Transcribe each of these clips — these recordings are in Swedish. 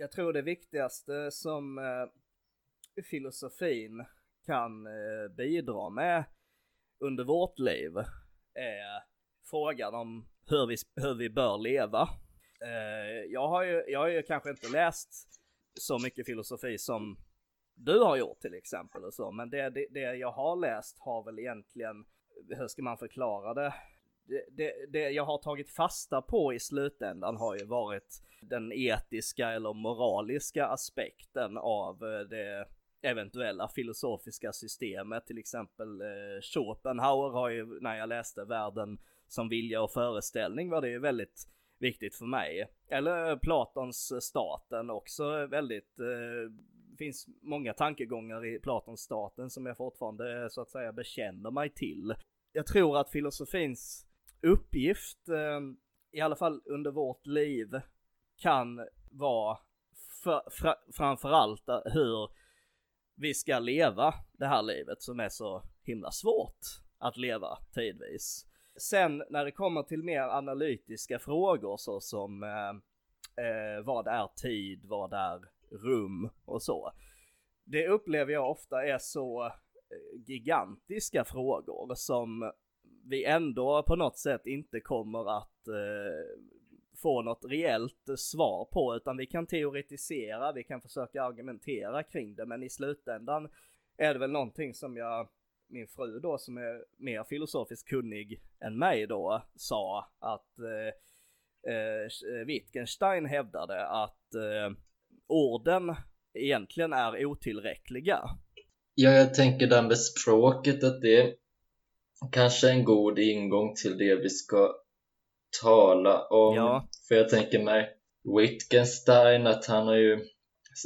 jag tror det viktigaste som eh, filosofin kan eh, bidra med under vårt liv är frågan om hur vi, hur vi bör leva. Eh, jag, har ju, jag har ju kanske inte läst så mycket filosofi som du har gjort till exempel och så, men det, det, det jag har läst har väl egentligen, hur ska man förklara det? Det, det, jag har tagit fasta på i slutändan har ju varit den etiska eller moraliska aspekten av eh, det eventuella filosofiska systemet. Till exempel eh, Schopenhauer har ju, när jag läste Världen som vilja och föreställning var det ju väldigt viktigt för mig. Eller Platons staten också väldigt, eh, finns många tankegångar i Platons staten som jag fortfarande så att säga bekänner mig till. Jag tror att filosofins uppgift, eh, i alla fall under vårt liv, kan vara för, fra, framförallt eh, hur vi ska leva det här livet som är så himla svårt att leva tidvis. Sen när det kommer till mer analytiska frågor så som eh, eh vad är tid, vad är rum och så. Det upplever jag ofta är så gigantiska frågor som vi ändå på något sätt inte kommer att eh, få något reellt svar på, utan vi kan teoretisera, vi kan försöka argumentera kring det, men i slutändan är det väl någonting som jag, min fru då som är mer filosofiskt kunnig än mig då, sa att eh, eh, Wittgenstein hävdade att eh, orden egentligen är otillräckliga. Ja, jag tänker där med språket att det kanske en god ingång till det vi ska tala om. Ja. För jag tänker mig Wittgenstein, att han har ju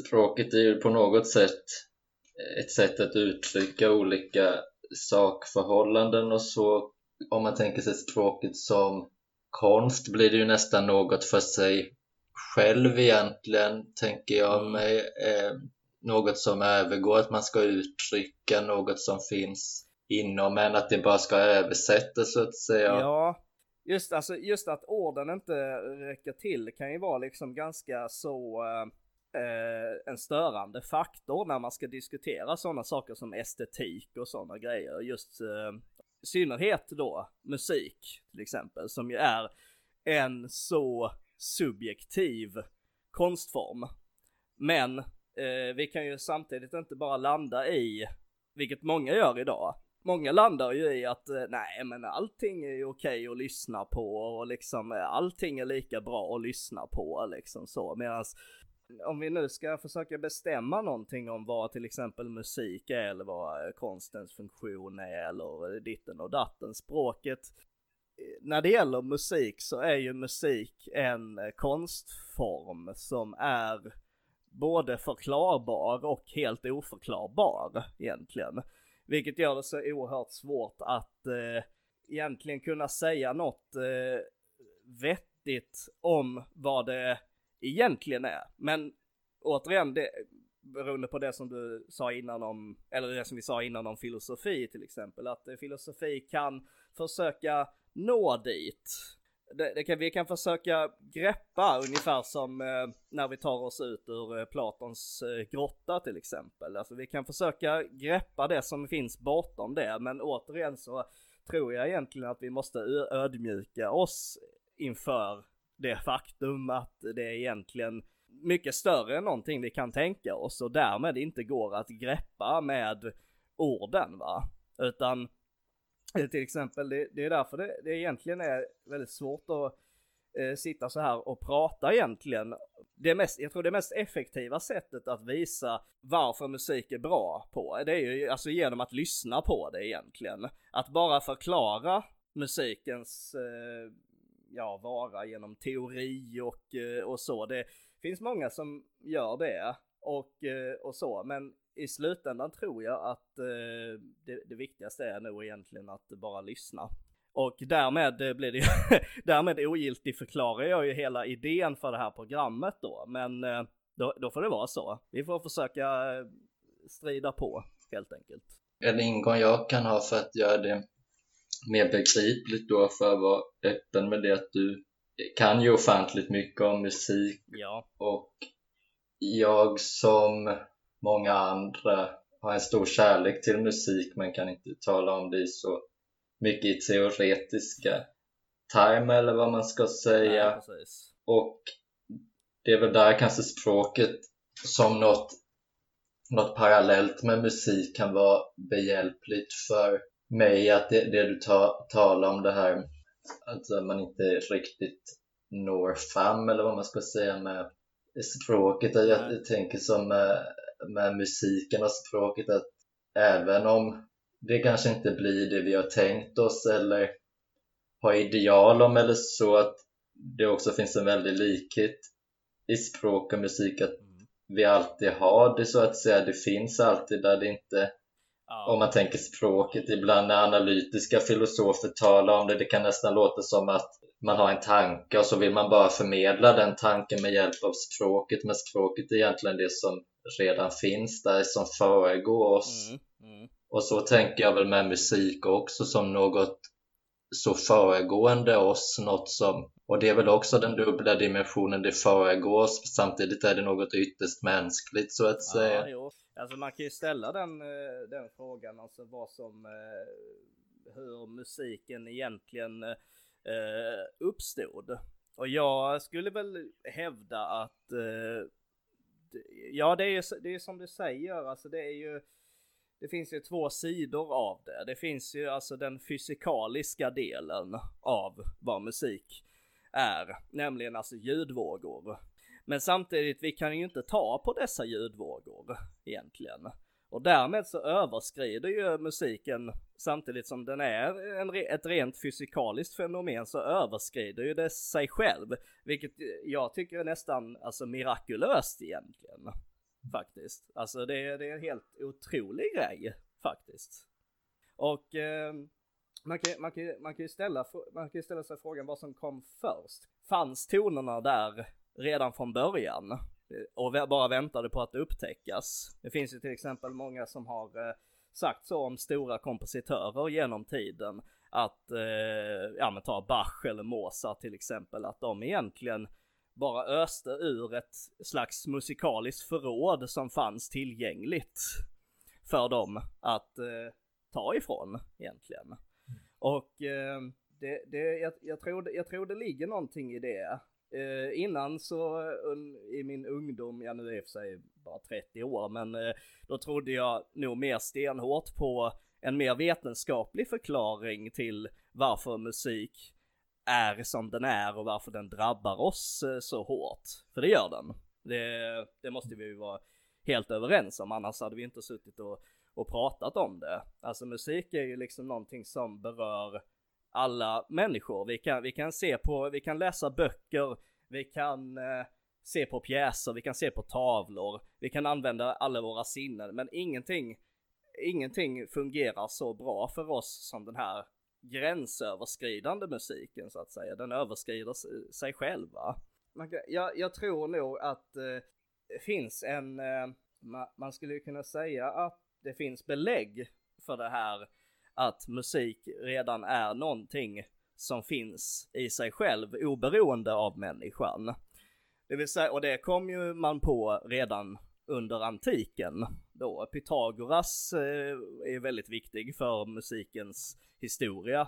språket är ju på något sätt ett sätt att uttrycka olika sakförhållanden och så. Om man tänker sig språket som konst blir det ju nästan något för sig själv egentligen, tänker jag mm. mig. Eh, något som övergår att man ska uttrycka något som finns inom en, att det bara ska översättas så att säga. Ja, Just, alltså, just att orden inte räcker till kan ju vara liksom ganska så eh, eh en störande faktor när man ska diskutera sådana saker som estetik och sådana grejer. Just eh, i synnerhet då musik till exempel som ju är en så subjektiv konstform. Men eh, vi kan ju samtidigt inte bara landa i, vilket många gör idag, många landar ju i att eh, nej men allting är ju okej att lyssna på och liksom eh, allting är lika bra att lyssna på liksom så medans om vi nu ska försöka bestämma någonting om vad till exempel musik är eller vad eh, konstens funktion är eller ditten och datten språket när det gäller musik så är ju musik en konstform som är både förklarbar och helt oförklarbar egentligen. Vilket gör det så oerhört svårt att eh, egentligen kunna säga något eh, vettigt om vad det egentligen är. Men återigen, det, beroende på det som du sa innan om, eller det som vi sa innan om filosofi till exempel, att eh, filosofi kan försöka nå dit det, det kan, vi kan försöka greppa ungefär som eh, när vi tar oss ut ur eh, Platons eh, grotta till exempel. Alltså vi kan försöka greppa det som finns bortom det, men återigen så tror jag egentligen att vi måste ödmjuka oss inför det faktum att det är egentligen mycket större än någonting vi kan tänka oss och därmed inte går att greppa med orden va. Utan till exempel, det, det är därför det, det egentligen är väldigt svårt att eh, sitta så här och prata egentligen. Det mest, jag tror det mest effektiva sättet att visa varför musik är bra på, det är ju alltså genom att lyssna på det egentligen. Att bara förklara musikens, eh, ja, vara genom teori och, eh, och så. Det finns många som gör det och, eh, och så, men i slutändan tror jag att eh, det, det, viktigaste är nog egentligen att bara lyssna. Och därmed eh, blir det därmed ogiltig förklarar jag ju hela idén för det här programmet då. Men eh, då, då, får det vara så. Vi får försöka eh, strida på helt enkelt. En ingång jag kan ha för att göra det mer begripligt då för att vara öppen med det att du kan ju ofantligt mycket om musik ja. och jag som många andra har en stor kärlek till musik men kan inte tala om det så mycket i teoretiska termer eller vad man ska säga. Nej, och det är väl där kanske språket som något, något parallellt med musik kan vara behjälpligt för mig att det, det du ta, talar om det här att man inte riktigt når fram eller vad man ska säga med språket. Jag, jag tänker som med, musiken och språket att även om det kanske inte blir det vi har tänkt oss eller har ideal om eller så att det också finns en väldig likhet i språk och musik att mm. vi alltid har det så att säga. Det finns alltid där det inte om man tänker språket. Ibland när analytiska filosofer talar om det, det kan nästan låta som att man har en tanke och så vill man bara förmedla den tanken med hjälp av språket. Men språket är egentligen det som redan finns där, som föregår oss. Mm. Mm. Och så tänker jag väl med musik också som något så föregående oss, något som och det är väl också den dubbla dimensionen, det föregår oss samtidigt är det något ytterst mänskligt så att ja, säga. Jo. Alltså man kan ju ställa den, eh, den frågan, alltså vad som, eh, hur musiken egentligen eh, uppstod. Och jag skulle väl hävda att, ja det är ju det är som du säger, alltså det är ju det finns ju två sidor av det. Det finns ju alltså den fysikaliska delen av vad musik är, nämligen alltså ljudvågor. Men samtidigt, vi kan ju inte ta på dessa ljudvågor egentligen. Och därmed så överskrider ju musiken, samtidigt som den är en, ett rent fysikaliskt fenomen, så överskrider ju det sig själv. Vilket jag tycker är nästan, alltså mirakulöst egentligen. Faktiskt. Alltså det, är, det är en helt otrolig grej, faktiskt. Och eh, man, kan, man, kan, man, kan ju ställa, man kan ju ställa sig frågan vad som kom först. Fanns tonerna där redan från början och bara väntade på att upptäckas. Det finns ju till exempel många som har eh, sagt så om stora kompositörer genom tiden att, eh, ja men ta Bach eller Mozart till exempel, att de egentligen bara öste ur ett slags musikaliskt förråd som fanns tillgängligt för dem att eh, ta ifrån egentligen. Och eh, det, det, jag, jag, tror, jag tror det ligger någonting i det. Eh, innan så un, i min ungdom, ja nu är jag för sig bara 30 år, men eh, då trodde jag nog mer stenhårt på en mer vetenskaplig förklaring till varför musik är som den är och varför den drabbar oss eh, så hårt. För det gör den. Det, det måste vi ju vara helt överens om, annars hade vi inte suttit och, och pratat om det. Alltså musik är ju liksom någonting som berör alla människor. Vi kan, vi kan se på, vi kan läsa böcker, vi kan eh, se på pjäser, vi kan se på tavlor, vi kan använda alla våra sinnen, men ingenting, ingenting fungerar så bra för oss som den här gränsöverskridande musiken så att säga. Den överskrider sig själv va. Man kan, jag, jag tror nog att eh, det finns en, eh, ma, man skulle kunna säga att det finns belägg för det här att musik redan är någonting som finns i sig själv oberoende av människan. Det vill säga, och det kom ju man på redan under antiken då. Pythagoras eh, är väldigt viktig för musikens historia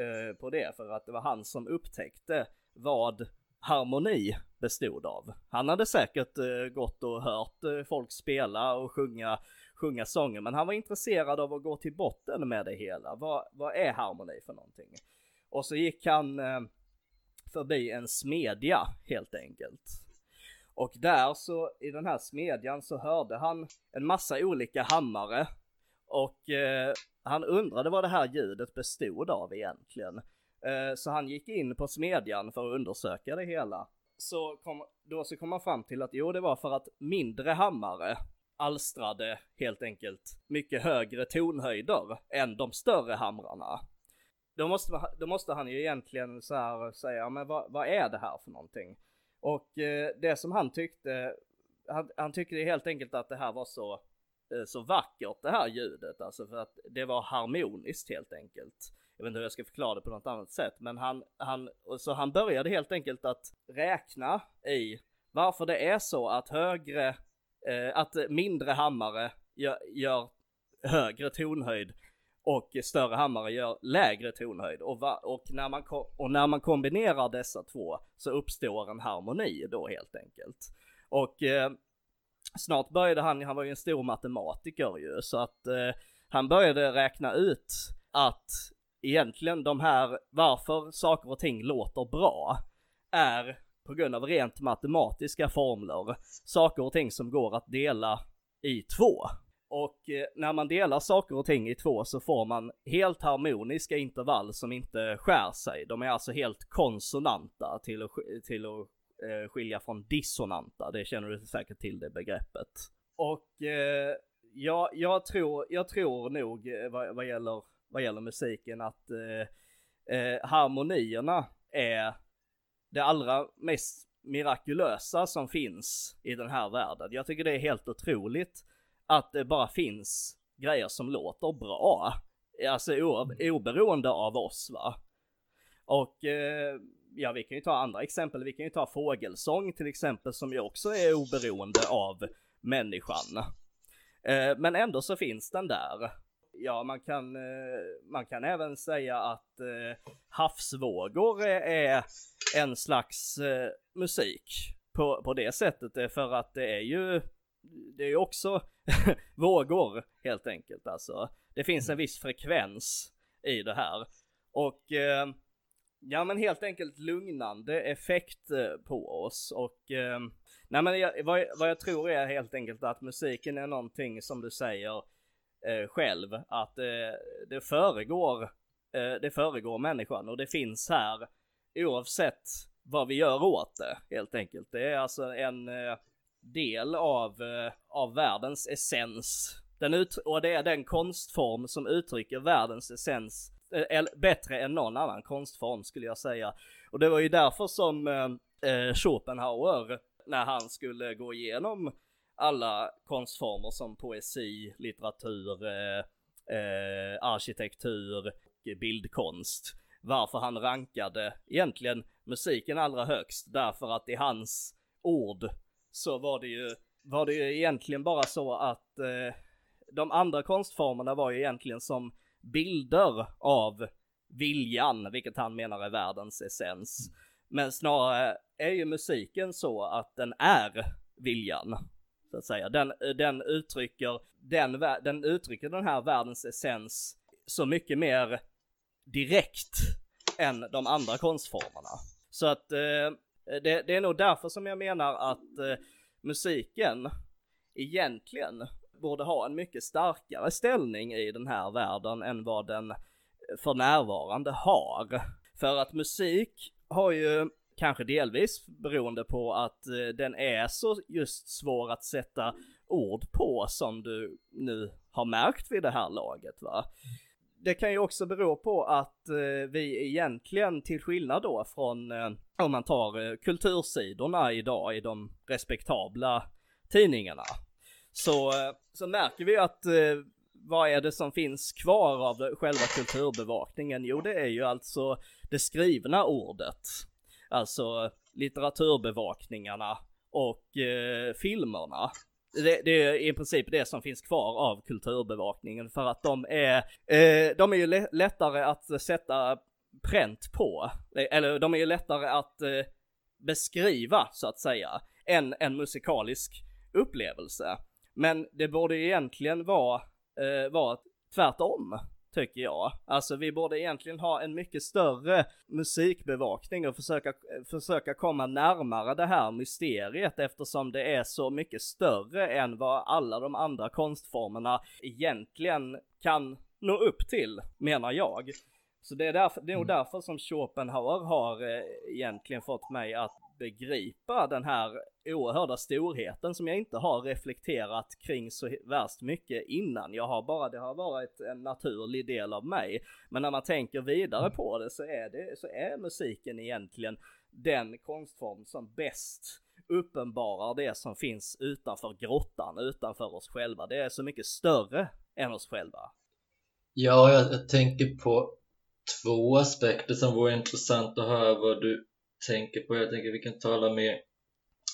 eh, på det, för att det var han som upptäckte vad harmoni bestod av. Han hade säkert eh, gått och hört eh, folk spela och sjunga sjunga sånger, men han var intresserad av att gå till botten med det hela. Vad, vad är harmoni för någonting? Och så gick han eh, förbi en smedja helt enkelt. Och där så, i den här smedjan så hörde han en massa olika hammare. Och eh, han undrade vad det här ljudet bestod av egentligen. Eh, så han gick in på smedjan för att undersöka det hela. Så kom, då så kom han fram till att jo, det var för att mindre hammare alstrade helt enkelt mycket högre tonhöjder än de större hamrarna. Då måste, då måste han ju egentligen så här säga, men vad, vad är det här för någonting? Och eh, det som han tyckte, han, han tyckte helt enkelt att det här var så, eh, så vackert det här ljudet, alltså för att det var harmoniskt helt enkelt. Jag vet inte hur jag ska förklara det på något annat sätt, men han, han, så han började helt enkelt att räkna i varför det är så att högre, Eh, att mindre hammare gör, gör högre tonhöjd och större hammare gör lägre tonhöjd. Och, va, och, när man, och när man kombinerar dessa två så uppstår en harmoni då helt enkelt. Och eh, snart började han, han var ju en stor matematiker ju, så att eh, han började räkna ut att egentligen de här, varför saker och ting låter bra, är på grund av rent matematiska formler, saker och ting som går att dela i två. Och eh, när man delar saker och ting i två så får man helt harmoniska intervall som inte skär sig. De är alltså helt konsonanta till att, till att eh, skilja från dissonanta. Det känner du säkert till det begreppet. Och eh, ja, jag tror, jag tror nog eh, vad, vad, gäller, vad gäller musiken att eh, eh, harmonierna är det allra mest mirakulösa som finns i den här världen. Jag tycker det är helt otroligt att det bara finns grejer som låter bra. Alltså oberoende av oss va. Och eh, ja, vi kan ju ta andra exempel. Vi kan ju ta fågelsång till exempel som ju också är oberoende av människan. Eh, men ändå så finns den där. Ja, man kan, eh, man kan även säga att eh, havsvågor är en slags eh, musik på, på det sättet. För att det är ju, det är ju också vågor helt enkelt alltså. Det finns en viss frekvens i det här. Och ja men helt enkelt lugnande effekt på oss och eh, nej men jag, vad, vad, jag tror är helt enkelt att musiken är någonting som du säger eh, själv att eh, det föregår eh, det föregår människan och det finns här oavsett vad vi gör åt det helt enkelt. Det är alltså en eh, del av, eh, av världens essens. Den ut, och det är den konstform som uttrycker världens essens eh, bättre än någon annan konstform skulle jag säga. Och det var ju därför som eh, eh Schopenhauer, när han skulle gå igenom alla konstformer som poesi, litteratur, eh, eh, arkitektur bildkonst. Varför han rankade egentligen musiken allra högst, därför att i hans ord så var det ju, var det ju egentligen bara så att eh, de andra konstformerna var ju egentligen som bilder av viljan, vilket han menar är världens essens. Men snarare är ju musiken så att den är viljan. Så att säga. Den, eh, den, uttrycker, den, den uttrycker den här världens essens så mycket mer direkt än de andra konstformerna. Så att eh, det, det, är nog därför som jag menar att eh, musiken egentligen borde ha en mycket starkare ställning i den här världen än vad den för närvarande har. För att musik har ju kanske delvis beroende på att eh, den är så just svår att sätta ord på som du nu har märkt vid det här laget va det kan ju också bero på att eh, vi egentligen, till skillnad då från, eh, om man tar kultursidorna idag i de respektabla tidningarna, så, så märker vi att vad är det som finns kvar av själva kulturbevakningen? Jo, det är ju alltså det skrivna ordet. Alltså litteraturbevakningarna och eh, filmerna det, det, är i princip det som finns kvar av kulturbevakningen för att de är, eh, de är ju lättare att sätta pränt på. Eh, eller de är ju lättare att eh, beskriva så att säga än en musikalisk upplevelse. Men det borde egentligen vara, eh, vara tvärtom tycker jag. Alltså vi borde egentligen ha en mycket större musikbevakning och försöka, försöka komma närmare det här mysteriet eftersom det är så mycket större än vad alla de andra konstformerna egentligen kan nå upp till, menar jag. Så det är, därför, det är nog mm. därför som Schopenhauer har eh, egentligen fått mig att begripa den här oerhörda storheten som jag inte har reflekterat kring så värst mycket innan. Jag har bara, det har varit en naturlig del av mig. Men när man tänker vidare på det så är det, så är musiken egentligen den konstform som bäst uppenbarar det som finns utanför grottan, utanför oss själva. Det är så mycket större än oss själva. Ja, jag, jag tänker på två aspekter som vore intressant att höra vad du tänker på. Jag tänker vi kan tala mer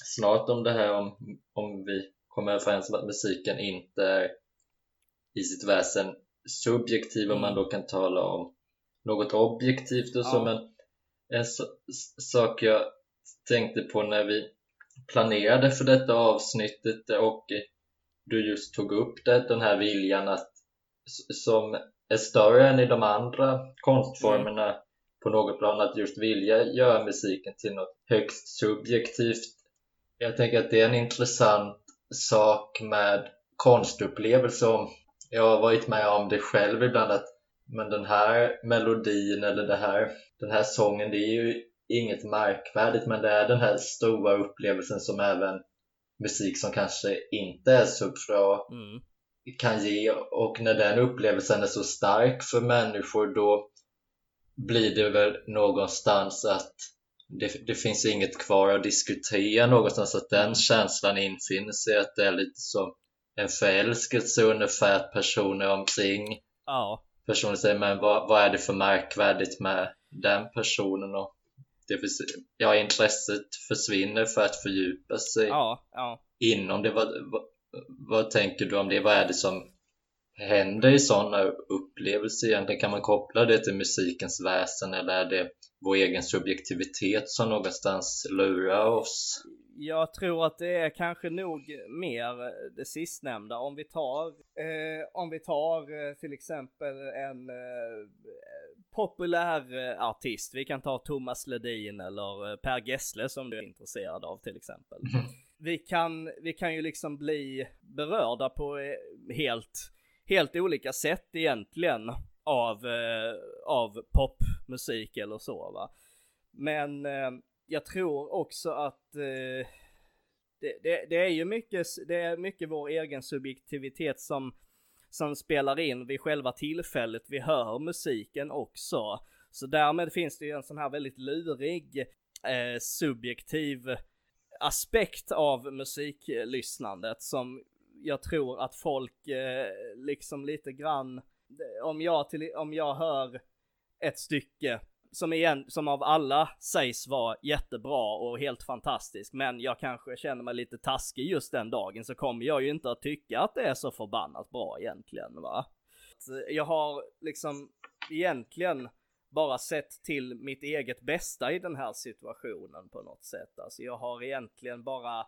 snart om det här om, om vi kommer överens om att musiken inte är i sitt väsen subjektiv om man mm. då kan tala om något objektivt och så ja. men en sak jag tänkte på när vi planerade för detta avsnittet och du just tog upp det, den här viljan att som är större än i de andra konstformerna mm. På något plan att just vilja göra musiken till något högst subjektivt. Jag tänker att det är en intressant sak med konstupplevelse. Jag har varit med om det själv ibland att men den här melodin eller det här, den här sången det är ju inget märkvärdigt men det är den här stora upplevelsen som även musik som kanske inte är så bra mm. kan ge och när den upplevelsen är så stark för människor då blir det väl någonstans att det, det finns inget kvar att diskutera någonstans att den känslan infinner sig att det är lite som en förälskelse ungefär att personer omkring ja. personer säger men vad, vad är det för märkvärdigt med den personen och det ja, intresset försvinner för att fördjupa sig ja, ja. inom det. Vad, vad, vad, tänker du om det? Vad är det som händer i sådana upplevelser egentligen? Kan man koppla det till musikens väsen eller är det vår egen subjektivitet som någonstans lurar oss? Jag tror att det är kanske nog mer det sistnämnda. Om vi tar, eh, om vi tar eh, till exempel en eh, populär artist. Vi kan ta Thomas Ledin eller eh, Per Gessle som du är intresserad av till exempel. Mm. Vi kan, vi kan ju liksom bli berörda på eh, helt, helt olika sätt egentligen av, eh, av popmusik eller så va. Men eh, jag tror också att eh, det, det, det, är ju mycket, det är mycket vår egen subjektivitet som som spelar in vid själva tillfället vi hör musiken också. Så därmed finns det ju en sån här väldigt lurig eh, subjektiv aspekt av musiklyssnandet som jag tror att folk eh, liksom lite grann, om jag, till, om jag hör ett stycke som, igen, som av alla sägs vara jättebra och helt fantastisk, men jag kanske känner mig lite taskig just den dagen så kommer jag ju inte att tycka att det är så förbannat bra egentligen va. Eh, jag har liksom egentligen bara sett till mitt eget bästa i den här situationen på något sätt. Alltså jag har egentligen bara eh,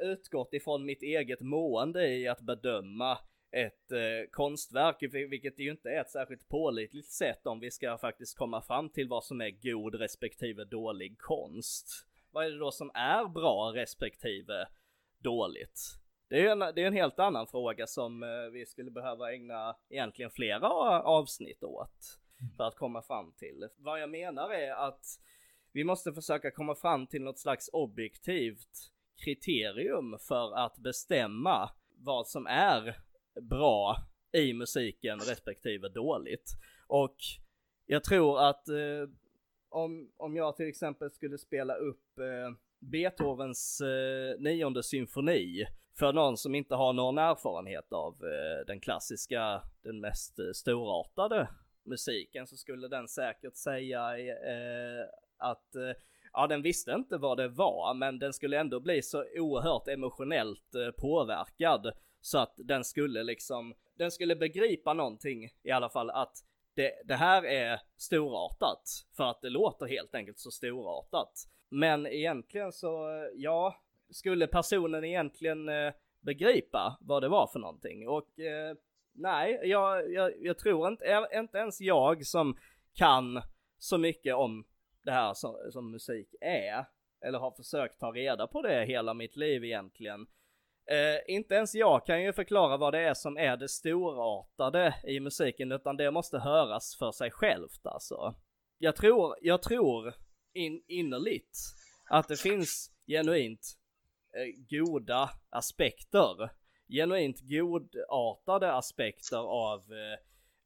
utgått ifrån mitt eget mående i att bedöma ett eh, konstverk, vilket ju inte är ett särskilt pålitligt sätt om vi ska faktiskt komma fram till vad som är god respektive dålig konst. Vad är det då som är bra respektive dåligt? Det är en, det är en helt annan fråga som eh, vi skulle behöva ägna egentligen flera avsnitt åt för att komma fram till. Vad jag menar är att vi måste försöka komma fram till något slags objektivt kriterium för att bestämma vad som är bra i musiken respektive dåligt. Och jag tror att eh, om, om jag till exempel skulle spela upp eh, Beethovens eh, nionde symfoni för någon som inte har någon erfarenhet av eh, den klassiska, den mest eh, storartade musiken så skulle den säkert säga eh, att eh, ja, den visste inte vad det var, men den skulle ändå bli så oerhört emotionellt eh, påverkad så att den skulle liksom, den skulle begripa någonting i alla fall att det, det här är storartat för att det låter helt enkelt så storartat. Men egentligen så, eh, ja, skulle personen egentligen eh, begripa vad det var för någonting och eh, nej, jag, jag, jag, tror inte, inte ens jag som kan så mycket om det här som, som musik är, eller har försökt ta reda på det hela mitt liv egentligen, Eh, inte ens jag kan ju förklara vad det är som är det storartade i musiken, utan det måste höras för sig självt alltså. Jag tror, jag tror in, innerligt att det finns genuint eh, goda aspekter, genuint godartade aspekter av, eh,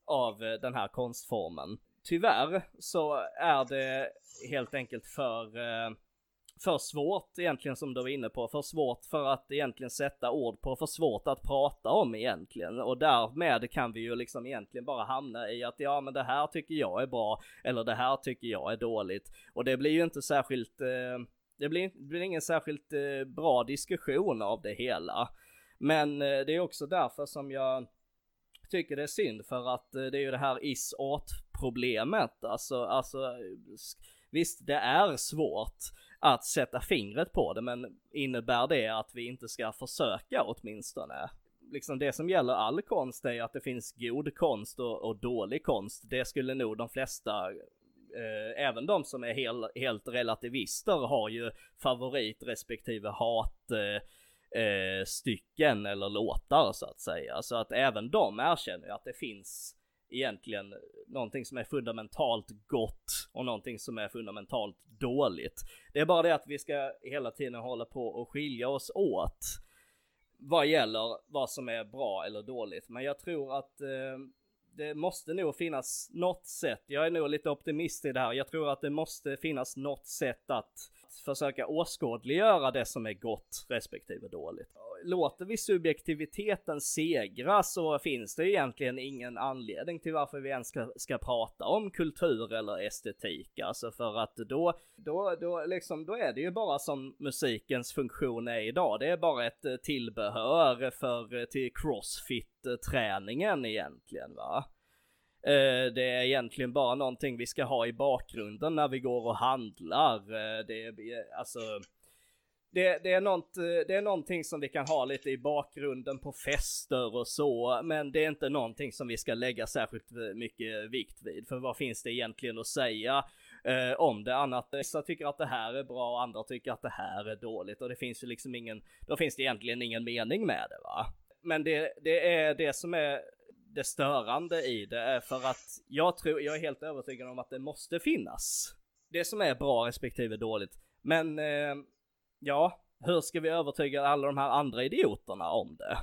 av eh, den här konstformen. Tyvärr så är det helt enkelt för eh, för svårt egentligen som du var inne på, för svårt för att egentligen sätta ord på, för svårt att prata om egentligen. Och därmed kan vi ju liksom egentligen bara hamna i att ja men det här tycker jag är bra, eller det här tycker jag är dåligt. Och det blir ju inte särskilt, eh, Det blir, det blir ingen särskilt eh, bra diskussion av det hela. Men det är också därför som jag tycker det är synd för att det är ju det här is art problemet. Alltså, alltså visst det är svårt att sätta fingret på det men innebär det att vi inte ska försöka åtminstone? Liksom det som gäller all konst är att det finns god konst och, och dålig konst. Det skulle nog de flesta eh, även de som är hel, helt relativister har ju favorit respektive hat eh, eh, stycken eller låtar så att säga. Så att även de erkänner ju att det finns egentligen någonting som är fundamentalt gott och någonting som är fundamentalt dåligt. Det är bara det att vi ska hela tiden hålla på och skilja oss åt vad gäller vad som är bra eller dåligt. Men jag tror att eh, det måste nog finnas något sätt. Jag är nog lite optimist i det här. Jag tror att det måste finnas något sätt att försöka åskådliggöra det som är gott respektive dåligt. Låter vi subjektiviteten segra så finns det egentligen ingen anledning till varför vi ens ska, ska prata om kultur eller estetik. Alltså för att då, då, då liksom, då är det ju bara som musikens funktion är idag. Det är bara ett eh, tillbehör för, eh, till crossfit-träningen eh, egentligen va. Eh, det är egentligen bara någonting vi ska ha i bakgrunden när vi går och handlar. Eh, det är alltså det, det, är något, eh, det är någonting som vi kan ha lite i bakgrunden på fester och så, men det är inte någonting som vi ska lägga särskilt mycket vikt vid. För vad finns det egentligen att säga eh, om det annat? Vissa tycker att det här är bra och andra tycker att det här är dåligt och det finns ju liksom ingen, då finns det egentligen ingen mening med det va. Men det, det är det som är det störande i det är för att jag tror, jag är helt övertygad om att det måste finnas. Det som är bra respektive dåligt. Men eh, ja, hur ska vi övertyga alla de här andra idioterna om det?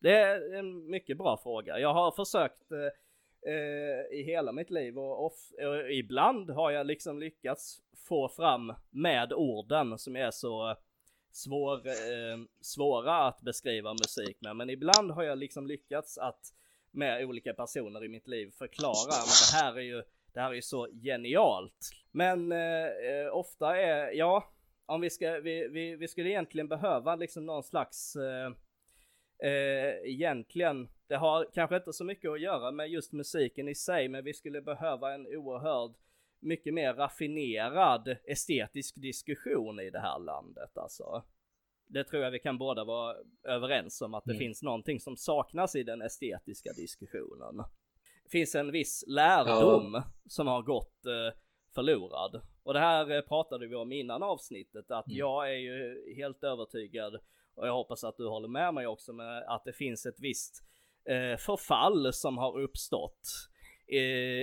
Det är en mycket bra fråga. Jag har försökt eh, eh i hela mitt liv och, off, och ibland har jag liksom lyckats få fram med orden som är så svår, eh, svåra att beskriva musik med. Men ibland har jag liksom lyckats att med olika personer i mitt liv förklara, men det här är ju, det här är ju så genialt. Men eh, eh, ofta är, ja, om vi ska, vi, vi, vi skulle egentligen behöva liksom någon slags, eh, eh, egentligen, det har kanske inte så mycket att göra med just musiken i sig, men vi skulle behöva en oerhörd mycket mer raffinerad estetisk diskussion i det här landet alltså. Det tror jag vi kan båda vara överens om att det mm. finns någonting som saknas i den estetiska diskussionen. Det finns en viss lärdom ja. som har gått eh, förlorad. Och det här eh, pratade vi om innan avsnittet att mm. jag är ju helt övertygad och jag hoppas att du håller med mig också med att det finns ett visst eh, förfall som har uppstått.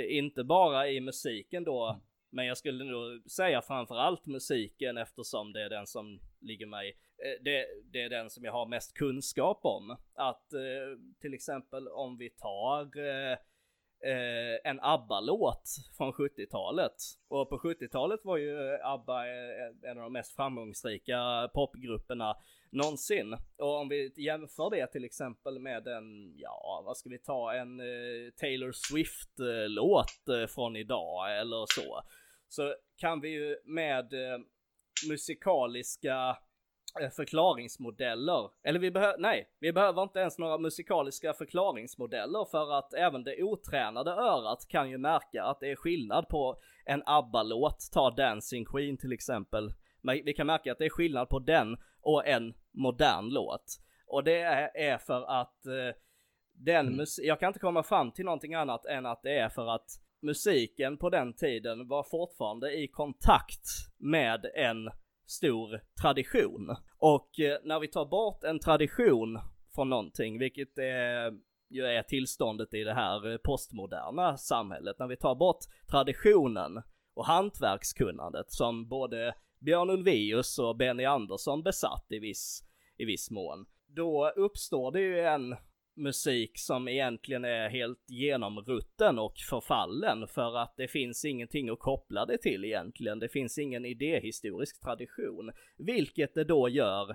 Inte bara i musiken då mm. Men jag skulle nog säga framförallt musiken eftersom det är den som ligger mig, Eh, det, det är den som jag har mest kunskap om. Att eh, till exempel om vi tar eh, eh en ABBA-låt från 70-talet. Och på 70-talet var ju eh, ABBA en av de mest framgångsrika popgrupperna någonsin. Och om vi jämför det till exempel med en, ja vad ska vi ta, en Taylor Swift-låt från idag eller så så kan vi ju med eh, musikaliska förklaringsmodeller, eller vi behöver, nej, vi behöver inte ens några musikaliska förklaringsmodeller för att även det otränade örat kan ju märka att det är skillnad på en ABBA-låt, ta Dancing Queen till exempel. Men vi kan märka att det är skillnad på den och en modern låt. Och det är för att eh, den mm. jag kan inte komma fram till någonting annat än att det är för att musiken på den tiden var fortfarande i kontakt med en stor tradition. Och eh, när vi tar bort en tradition från någonting, vilket är, ju är tillståndet i det här eh, postmoderna samhället, när vi tar bort traditionen och hantverkskunnandet som både Björn Ulvaeus och Benny Andersson besatt i viss, i viss mån, då uppstår det ju en musik som egentligen är helt genomrutten och förfallen för att det finns ingenting att koppla det till egentligen. Det finns ingen idéhistorisk tradition, vilket det då gör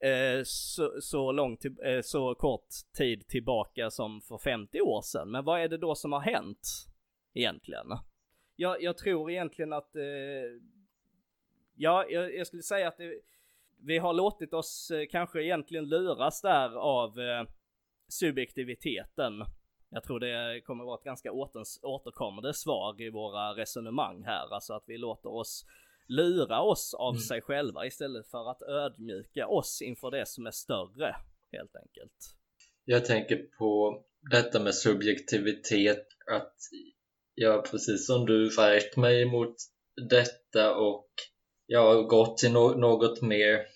eh, så, så, lång eh, så kort tid tillbaka som för 50 år sedan. Men vad är det då som har hänt egentligen? Jag, jag tror egentligen att eh, ja, jag, jag skulle säga att det, vi har låtit oss eh, kanske egentligen luras där av eh, subjektiviteten. Jag tror det kommer vara ett ganska återkommande svar i våra resonemang här, alltså att vi låter oss lura oss av mm. sig själva istället för att ödmjuka oss inför det som är större, helt enkelt. Jag tänker på detta med subjektivitet, att jag precis som du värjt mig emot detta och jag har gått till no något mer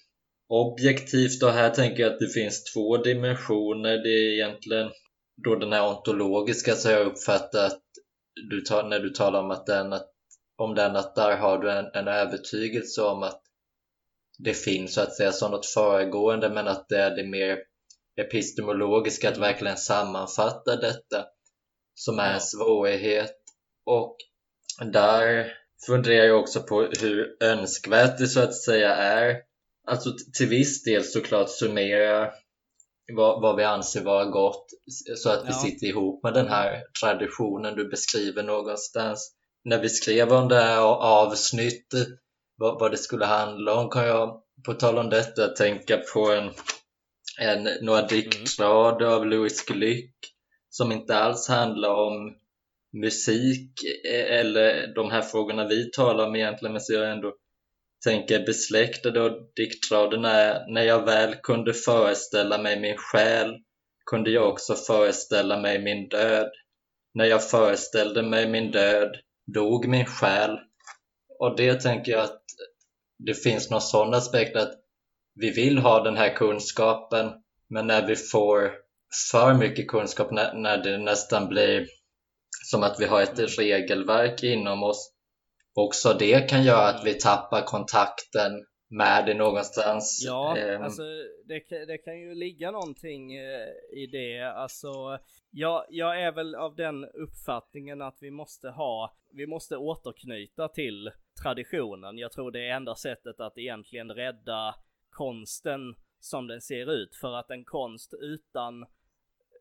objektivt och här tänker jag att det finns två dimensioner. Det är egentligen då den här ontologiska så har jag uppfattat du när du talar om att den, att, om den att där har du en, en övertygelse om att det finns så att säga som något föregående men att det är det mer epistemologiska att verkligen sammanfatta detta som är en svårighet. Och där funderar jag också på hur önskvärt det så att säga är alltså till viss del såklart summera vad, vad vi anser vara gott så att vi sitter ihop med den här traditionen du beskriver någonstans. När vi skrev om det här avsnittet, vad, vad det skulle handla om, kan jag på tal om detta tänka på en, en, några diktrader mm. av Louis Glück som inte alls handlar om musik eh, eller de här frågorna vi talar om egentligen, men så jag ändå tänker besläktade och diktraderna är När jag väl kunde föreställa mig min själ kunde jag också föreställa mig min död. När jag föreställde mig min död dog min själ. Och det tänker jag att det finns någon sån aspekt att vi vill ha den här kunskapen men när vi får för mycket kunskap, när, när det nästan blir som att vi har ett regelverk inom oss också det kan göra att vi tappar kontakten med det någonstans. Ja, eh. alltså det, det, kan ju ligga någonting eh, i det. Alltså, jag, jag är väl av den uppfattningen att vi måste ha, vi måste återknyta till traditionen. Jag tror det är enda sättet att egentligen rädda konsten som den ser ut. För att en konst utan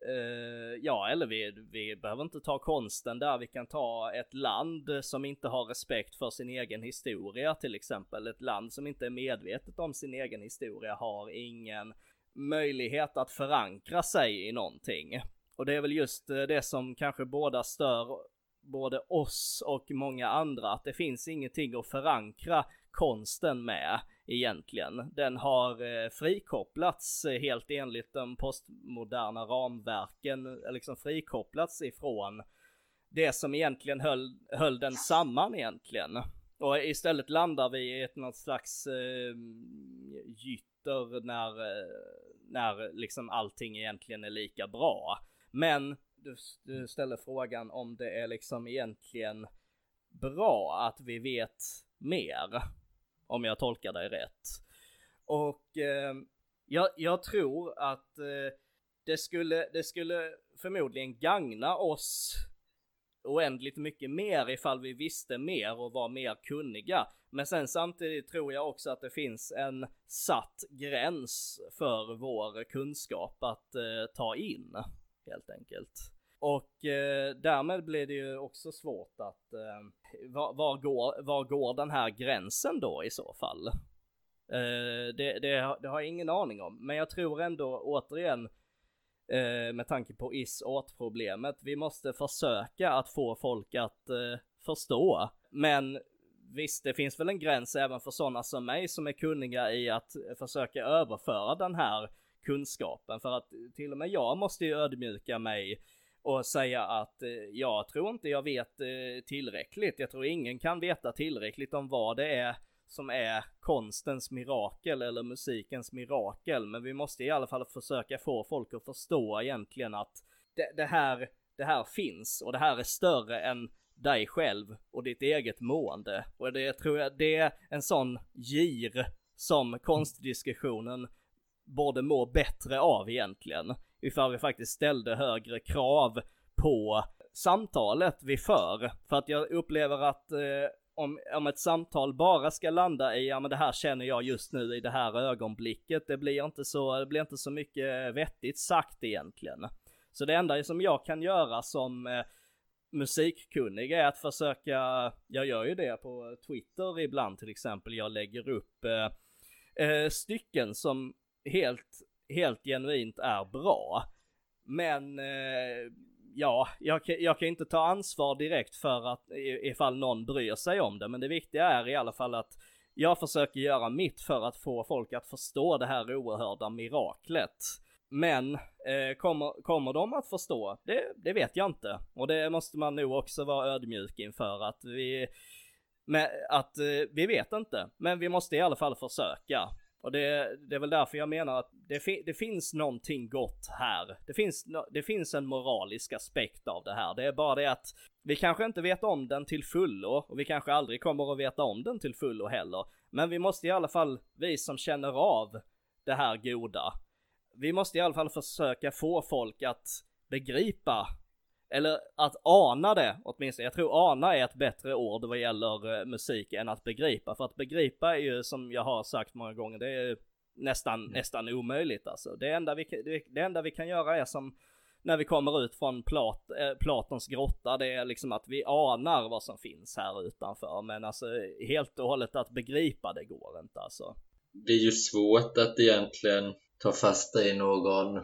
Uh, ja, eller vi, vi behöver inte ta konsten där, vi kan ta ett land som inte har respekt för sin egen historia till exempel. Ett land som inte är medvetet om sin egen historia har ingen möjlighet att förankra sig i någonting. Och det är väl just eh, det som kanske båda stör både oss och många andra, att det finns ingenting att förankra konsten med egentligen. Den har eh, frikopplats eh, helt enligt de postmoderna ramverken, eh, liksom frikopplats ifrån det som egentligen höll, höll den samman egentligen. Och istället landar vi i ett något slags eh, gytter när, eh, när liksom allting egentligen är lika bra. Men du, du ställer frågan om det är liksom egentligen bra att vi vet mer. Om jag tolkar dig rätt. Och eh, jag, jag, tror att eh, det, skulle, det skulle förmodligen gagna oss oändligt mycket mer ifall vi visste mer och var mer kunniga. Men sen samtidigt tror jag också att det finns en satt gräns för vår kunskap att eh, ta in, helt enkelt. Och eh, därmed blir det ju också svårt att, eh, var, var, går, var går den här gränsen då i så fall? Eh, det, det, det, har jag ingen aning om, men jag tror ändå återigen eh, med tanke på is-åt-problemet, vi måste försöka att få folk att eh, förstå. Men visst, det finns väl en gräns även för sådana som mig som är kunniga i att försöka överföra den här kunskapen. För att till och med jag måste ju ödmjuka mig och säga att eh, jag tror inte jag vet eh, tillräckligt. Jag tror ingen kan veta tillräckligt om vad det är som är konstens mirakel eller musikens mirakel. Men vi måste i alla fall försöka få folk att förstå egentligen att det, det här, det här finns och det här är större än dig själv och ditt eget mående. Och det tror jag, det är en sån gir som konstdiskussionen borde må bättre av egentligen ifall vi faktiskt ställde högre krav på samtalet vi för. För att jag upplever att eh, om, om ett samtal bara ska landa i, ja men det här känner jag just nu i det här ögonblicket, det blir inte så, det blir inte så mycket vettigt sagt egentligen. Så det enda som jag kan göra som eh, musikkunnig är att försöka, jag gör ju det på Twitter ibland till exempel, jag lägger upp eh, eh, stycken som helt, helt genuint är bra. Men eh, ja, jag, jag kan inte ta ansvar direkt för att ifall någon bryr sig om det, men det viktiga är i alla fall att jag försöker göra mitt för att få folk att förstå det här oerhörda miraklet. Men eh, kommer, kommer de att förstå? Det, det vet jag inte. Och det måste man nog också vara ödmjuk inför att vi, med, att eh, vi vet inte. Men vi måste i alla fall försöka. Och det, det är väl därför jag menar att det, fi, det finns någonting gott här. Det finns, det finns en moralisk aspekt av det här. Det är bara det att vi kanske inte vet om den till fullo och vi kanske aldrig kommer att veta om den till fullo heller. Men vi måste i alla fall, vi som känner av det här goda, vi måste i alla fall försöka få folk att begripa eller att ana det åtminstone. Jag tror ana är ett bättre ord vad gäller uh, musik än att begripa. För att begripa är ju som jag har sagt många gånger, det är nästan, mm. nästan omöjligt alltså. Det enda, vi, det, det enda vi kan göra är som när vi kommer ut från Plat, äh, Platons grotta, det är liksom att vi anar vad som finns här utanför. Men alltså helt och hållet att begripa det går inte alltså. Det är ju svårt att egentligen ta fasta i någon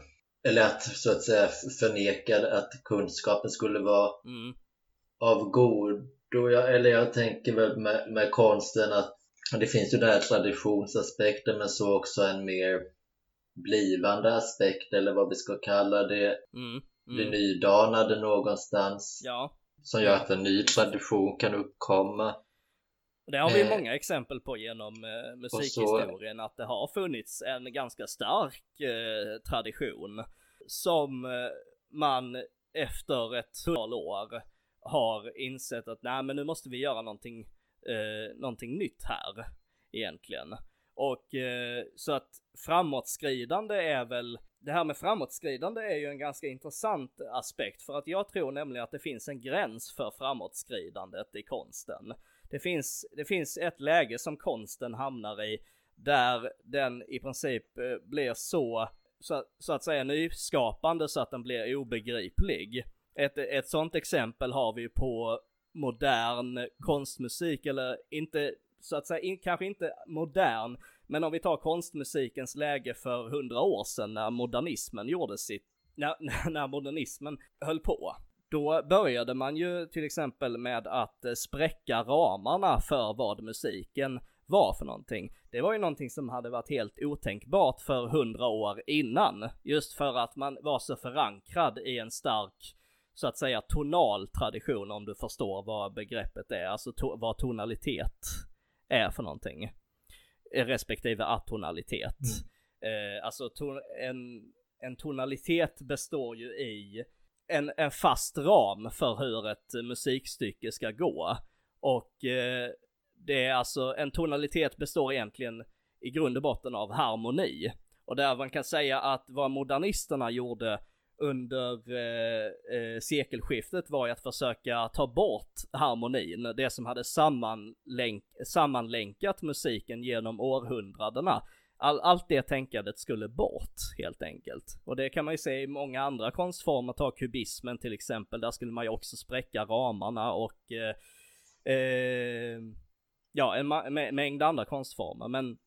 eller att så att säga förneka att kunskapen skulle vara mm. av godo. Eller jag tänker väl med, med konsten att det finns ju den här traditionsaspekten men så också en mer blivande aspekt eller vad vi ska kalla det. Mm. Mm. Det nydanade någonstans. Ja. Som gör att en ny tradition kan uppkomma. Det har vi eh, många exempel på genom eh, musikhistorien så, att det har funnits en ganska stark eh, tradition som eh, man efter ett hundratal år har insett att nej men nu måste vi göra någonting, eh, någonting nytt här egentligen. Och eh, så att framåtskridande är väl, det här med framåtskridande är ju en ganska intressant aspekt för att jag tror nämligen att det finns en gräns för framåtskridandet i konsten. Det finns, det finns ett läge som konsten hamnar i där den i princip eh, blir så, så, så, att säga nyskapande så att den blir obegriplig. Ett, ett sånt exempel har vi på modern konstmusik, eller inte, så att säga, in, kanske inte modern, men om vi tar konstmusikens läge för hundra år sedan när modernismen gjorde sitt, när, när modernismen höll på då började man ju till exempel med att eh, spräcka ramarna för vad musiken var för någonting. Det var ju någonting som hade varit helt otänkbart för hundra år innan. Just för att man var så förankrad i en stark, så att säga tonal tradition om du förstår vad begreppet är. Alltså to vad tonalitet är för någonting. Respektive atonalitet. Mm. Eh, alltså to en, en tonalitet består ju i en, en fast ram för hur ett musikstycke ska gå. Och eh, det är alltså, en tonalitet består egentligen i grund och botten av harmoni. Och där man kan säga att vad modernisterna gjorde under eh, eh, sekelskiftet var ju att försöka ta bort harmonin, det som hade sammanlänk sammanlänkat musiken genom århundradena all, allt det tänkandet skulle bort helt enkelt. Och det kan man ju se i många andra konstformer, ta kubismen till exempel, där skulle man ju också spräcka ramarna och eh, eh, ja, en mängd andra konstformer. Men,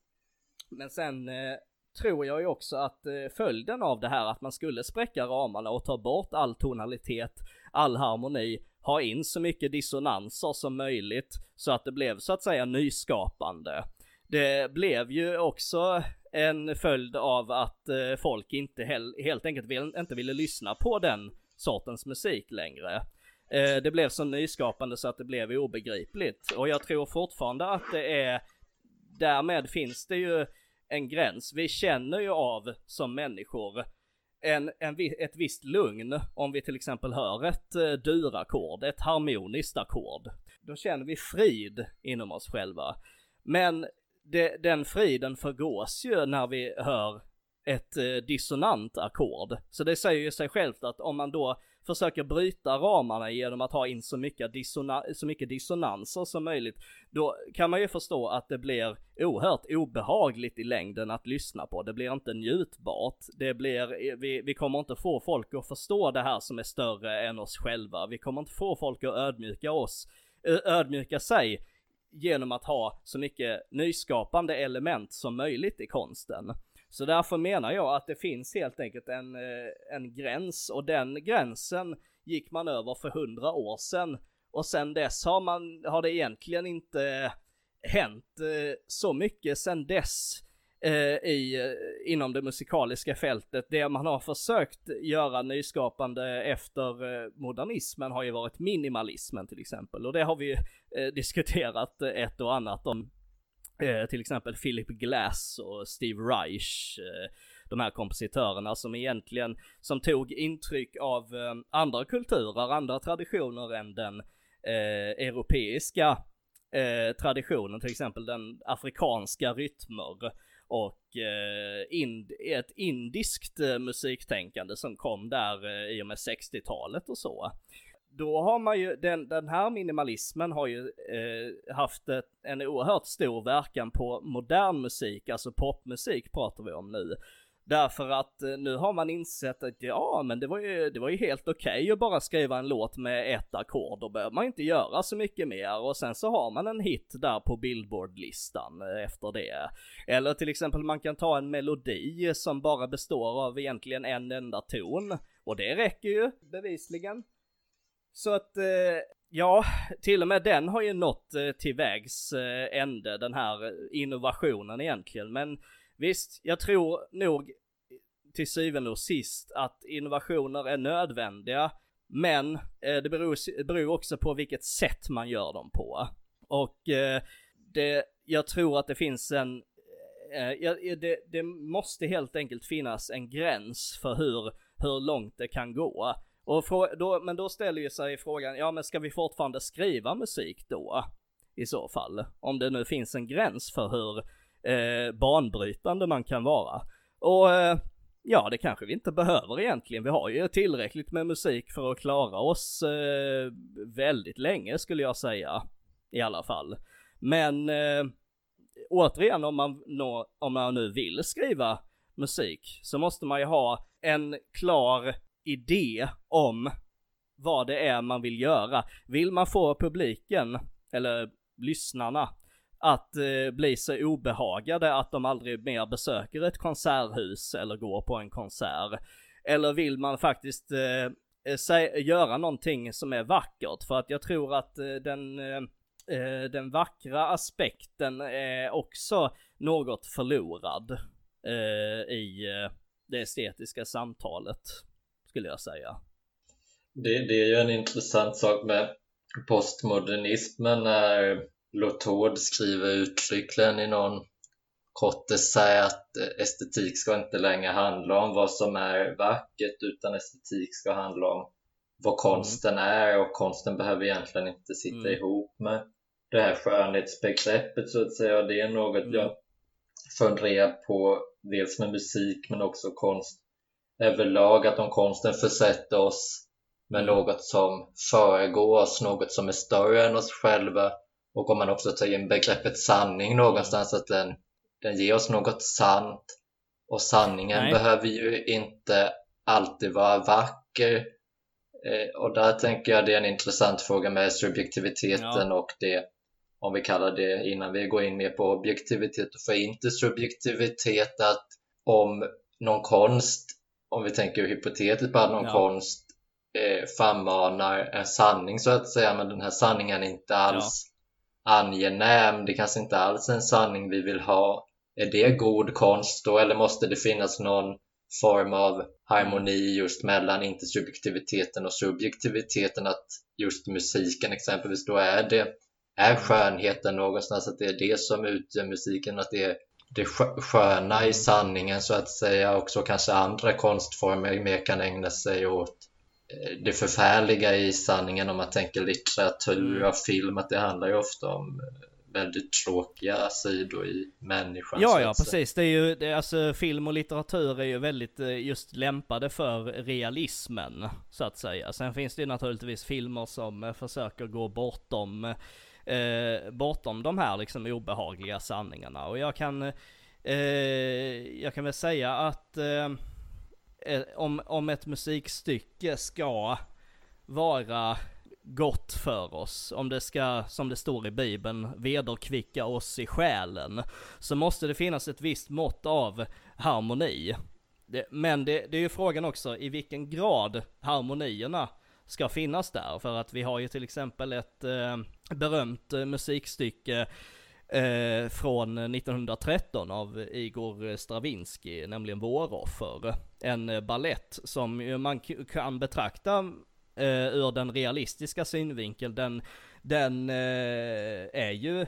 men sen eh, tror jag ju också att eh, följden av det här att man skulle spräcka ramarna och ta bort all tonalitet, all harmoni, ha in så mycket dissonanser som möjligt så att det blev så att säga nyskapande det blev ju också en följd av att eh, folk inte hel, helt enkelt vill, inte ville lyssna på den sortens musik längre. Eh, det blev så nyskapande så att det blev obegripligt och jag tror fortfarande att det är därmed finns det ju en gräns. Vi känner ju av som människor en, en, ett visst lugn om vi till exempel hör ett eh, durackord, ett harmoniskt ackord. Då känner vi frid inom oss själva. Men det, den friden förgås ju när vi hör ett eh, dissonant ackord. Så det säger ju sig självt att om man då försöker bryta ramarna genom att ha in så mycket, dissona så mycket dissonanser som möjligt, då kan man ju förstå att det blir oerhört obehagligt i längden att lyssna på. Det blir inte njutbart. Det blir, eh, vi, vi kommer inte få folk att förstå det här som är större än oss själva. Vi kommer inte få folk att ödmjuka oss, ödmjuka sig genom att ha så mycket nyskapande element som möjligt i konsten. Så därför menar jag att det finns helt enkelt en, eh, en gräns och den gränsen gick man över för hundra år sedan och sen dess har man, har det egentligen inte hänt eh, så mycket sen dess Eh, i, eh, inom det musikaliska fältet. Det man har försökt göra nyskapande efter eh, modernismen har ju varit minimalismen till exempel och det har vi diskuterat ett och annat om Eh, till exempel Philip Glass och Steve Reich. Eh, de här kompositörerna som egentligen, som tog intryck av eh, andra kulturer, andra traditioner än den eh, europeiska eh, traditionen, till exempel den afrikanska rytmer och eh, ind, ett indiskt eh, musiktänkande som kom där eh, i och med 60-talet och så då har man ju, den, den här minimalismen har ju eh, haft ett, en oerhört stor verkan på modern musik, alltså popmusik pratar vi om nu. Därför att eh, nu har man insett att ja, men det var ju, det var ju helt okej okay att bara skriva en låt med ett ackord, då behöver man inte göra så mycket mer och sen så har man en hit där på Billboard-listan eh, efter det. Eller till exempel man kan ta en melodi som bara består av egentligen en enda ton och det räcker ju bevisligen. Så att, eh, ja, till och med den har ju nått till vägs ände, den här innovationen egentligen. Men visst, jag tror nog till syvende och sist att innovationer är nödvändiga. Men eh, det beror, beror också på vilket sätt man gör dem på. Och eh, det, jag tror att det finns en, eh, det, det måste helt enkelt finnas en gräns för hur, hur långt det kan gå. Och då, men då ställer ju sig frågan, ja men ska vi fortfarande skriva musik då? I så fall. Om det nu finns en gräns för hur eh, banbrytande man kan vara. Och eh, ja, det kanske vi inte behöver egentligen. Vi har ju tillräckligt med musik för att klara oss eh, väldigt länge skulle jag säga. I alla fall. Men eh, återigen om man, nå, om man nu vill skriva musik så måste man ju ha en klar idé om vad det är man vill göra. Vill man få publiken, eller lyssnarna, att eh, bli så obehagade att de aldrig mer besöker ett konserthus eller går på en konsert? Eller vill man faktiskt eh, eh sä- göra någonting som är vackert? För att jag tror att eh, den, eh, eh den vackra aspekten är också något förlorad eh, i eh, det estetiska samtalet skulle jag säga. Det, det är ju en intressant sak med postmodernismen är Lotord skriver uttryckligen i någon kort essä att estetik ska inte längre handla om vad som är vackert utan estetik ska handla om vad konsten mm. är och konsten behöver egentligen inte sitta mm. ihop med det här skönhetsbegreppet så att säga. Det är något mm. jag funderar på dels med musik men också konst överlag att om konsten försätter oss med något som föregår oss, något som är större än oss själva och om man också tar in begreppet sanning någonstans att den, den ger oss något sant och sanningen Nej. behöver ju inte alltid vara vacker eh, och där tänker jag det är en intressant fråga med subjektiviteten ja. och det om vi kallar det innan vi går in mer på objektivitet och för inte subjektivitet att om någon konst om vi tänker hypotetiskt på att någon ja. konst eh, frammanar en sanning så att säga, men den här sanningen är inte alls ja angenäm, det kanske inte alls är en sanning vi vill ha. Är det god konst då, eller måste det finnas någon form av harmoni just mellan intersubjektiviteten och subjektiviteten att just musiken exempelvis då är det är skönheten någonstans att det är det som utgör musiken att det är det sköna i sanningen så att säga och så kanske andra konstformer mer kan ägna sig åt det förfärliga i sanningen om man tänker litteratur och film att det handlar ju ofta om eh, väldigt tråkiga sidor i människan. Ja, ja, precis. Det är ju, det, alltså film och litteratur är ju väldigt eh, just lämpade för realismen, så att säga. Sen finns det ju naturligtvis filmer som eh, försöker gå bortom, eh, bortom de här liksom obehagliga sanningarna. Och jag kan, eh, jag kan väl säga att eh Eh, om, om ett musikstycke ska vara gott för oss, om det ska, som det står i bibeln, vederkvicka oss i själen, så måste det finnas ett visst mått av harmoni. Det, men det, det är ju frågan också i vilken grad harmonierna ska finnas där, för att vi har ju till exempel ett eh, berömt musikstycke eh, från 1913 av Igor Stravinsky, nämligen Våroffer. En eh, ballett som man kan betrakta eh, ur den realistiska synvinkeln, den, den eh, är ju,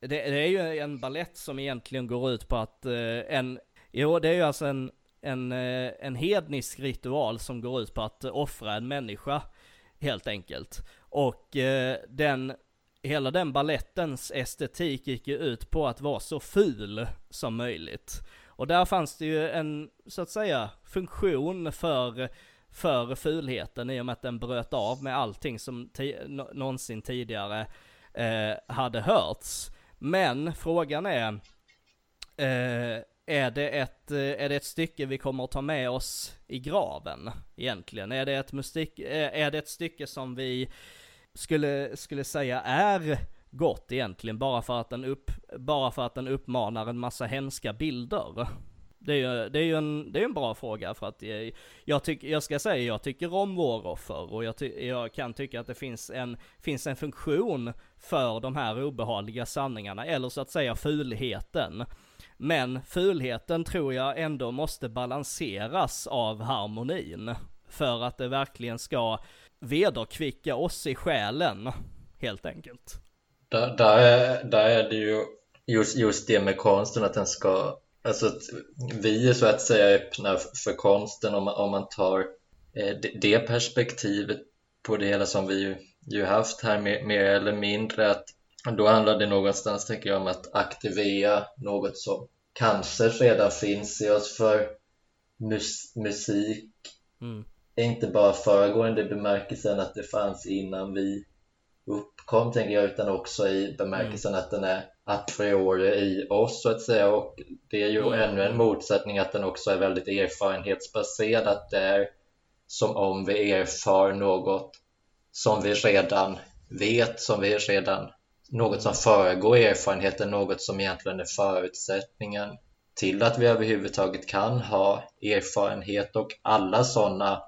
det, det, är ju en ballett som egentligen går ut på att eh, en, jo det är ju alltså en, en, eh, en hednisk ritual som går ut på att offra en människa, helt enkelt. Och eh, den, hela den ballettens estetik gick ju ut på att vara så ful som möjligt. Och där fanns det ju en, så att säga, funktion för för fulheten i och med att den bröt av med allting som någonsin tidigare eh, hade hörts. Men frågan är, eh, är, det ett, eh, är det ett stycke vi kommer att ta med oss i graven egentligen? Är det ett, musik, eh, är det ett stycke som vi skulle, skulle säga är gott egentligen bara för att den upp, bara för att den uppmanar en massa hemska bilder? Det är ju, det är ju en, det är en bra fråga för att jag, jag, tyck, jag ska säga, jag tycker om våroffer och jag, ty, jag kan tycka att det finns en, finns en funktion för de här obehagliga sanningarna, eller så att säga fulheten. Men fulheten tror jag ändå måste balanseras av harmonin. För att det verkligen ska vederkvicka oss i själen, helt enkelt. Där, där, är, där är det ju just, just det med konsten, att den ska Alltså vi är så att säga öppna för konsten om man, om man tar eh, det perspektivet på det hela som vi ju, haft här mer, mer, eller mindre att då handlar det någonstans tänker jag om att aktivera något som kanske redan finns i oss för mus musik mm. är inte bara föregående bemärkelsen att det fanns innan vi uppkom tänker jag utan också i bemärkelsen mm. att den är a priori i oss så att säga och det är ju mm. ännu en motsättning att den också är väldigt erfarenhetsbaserad att det är som om vi erfar något som vi redan vet, som vi redan något som föregår erfarenheten, något som egentligen är förutsättningen till att vi överhuvudtaget kan ha erfarenhet och alla sådana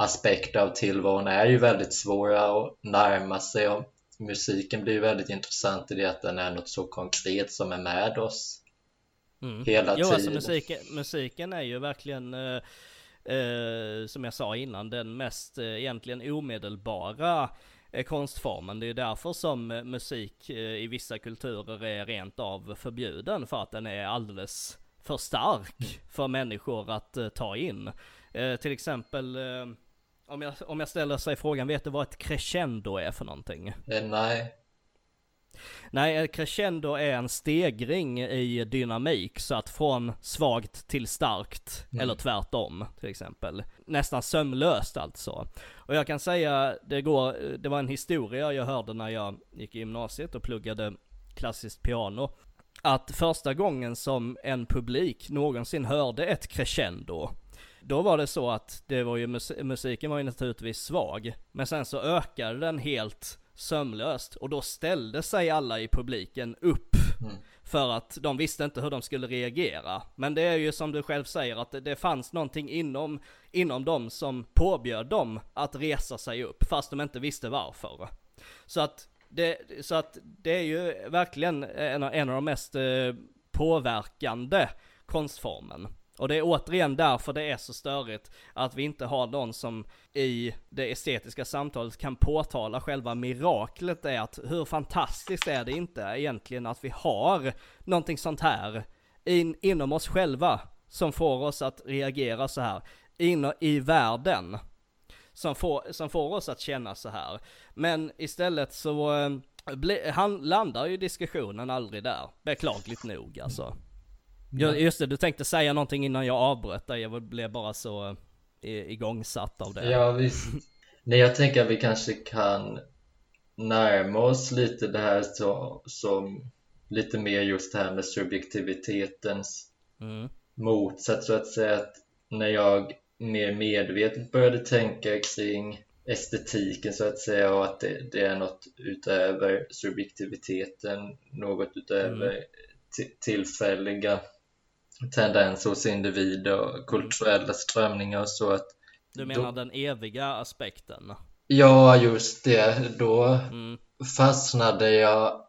aspekter av tillvaron är ju väldigt svåra att närma sig och musiken blir väldigt intressant i det att den är något så konkret som är med oss mm. hela jo, alltså tiden. Alltså musiken, musiken är ju verkligen eh, eh, som jag sa innan den mest eh, egentligen omedelbara eh, konstformen. Det är därför som eh, musik eh, i vissa kulturer är rent av förbjuden för att den är alldeles för stark mm. för människor att ta in. till exempel om jag, om jag ställer sig frågan, vet du vad ett crescendo är för någonting? Eh, nej. Nej, ett crescendo är en stegring i dynamik, så att från svagt till starkt, mm. eller tvärtom till exempel. Nästan sömlöst alltså. Och jag kan säga, det går, det var en historia jag hörde när jag gick i gymnasiet och pluggade klassiskt piano. Att första gången som en publik någonsin hörde ett crescendo, då var det så att det var ju, musiken var ju naturligtvis svag, men sen så ökade den helt sömlöst och då ställde sig alla i publiken upp. Mm. För att de visste inte hur de skulle reagera. Men det är ju som du själv säger att det, det fanns någonting inom, inom dem som påbjöd dem att resa sig upp, fast de inte visste varför. Så att det, så att det är ju verkligen en, en av de mest eh, påverkande konstformen. Och det är återigen därför det är så störigt att vi inte har någon som i det estetiska samtalet kan påtala själva miraklet är att hur fantastiskt är det inte egentligen att vi har någonting sånt här in, inom oss själva som får oss att reagera så här in, i världen som får, som får oss att känna så här. Men istället så, eh, han landar ju diskussionen aldrig där. Beklagligt nog alltså. Just det, du tänkte säga någonting innan jag avbröt dig. Jag blev bara så igångsatt av det. Ja, visst. Nej, jag tänker att vi kanske kan närma oss lite det här så, som lite mer just det här med subjektivitetens mm. motsats så att säga. Att när jag mer medvetet började tänka kring estetiken så att säga och att det, det är något utöver subjektiviteten, något utöver mm. tillfälliga tendenser hos individer och kulturella strömningar och så att Du menar då, den eviga aspekten? Ja, just det. Då mm. fastnade jag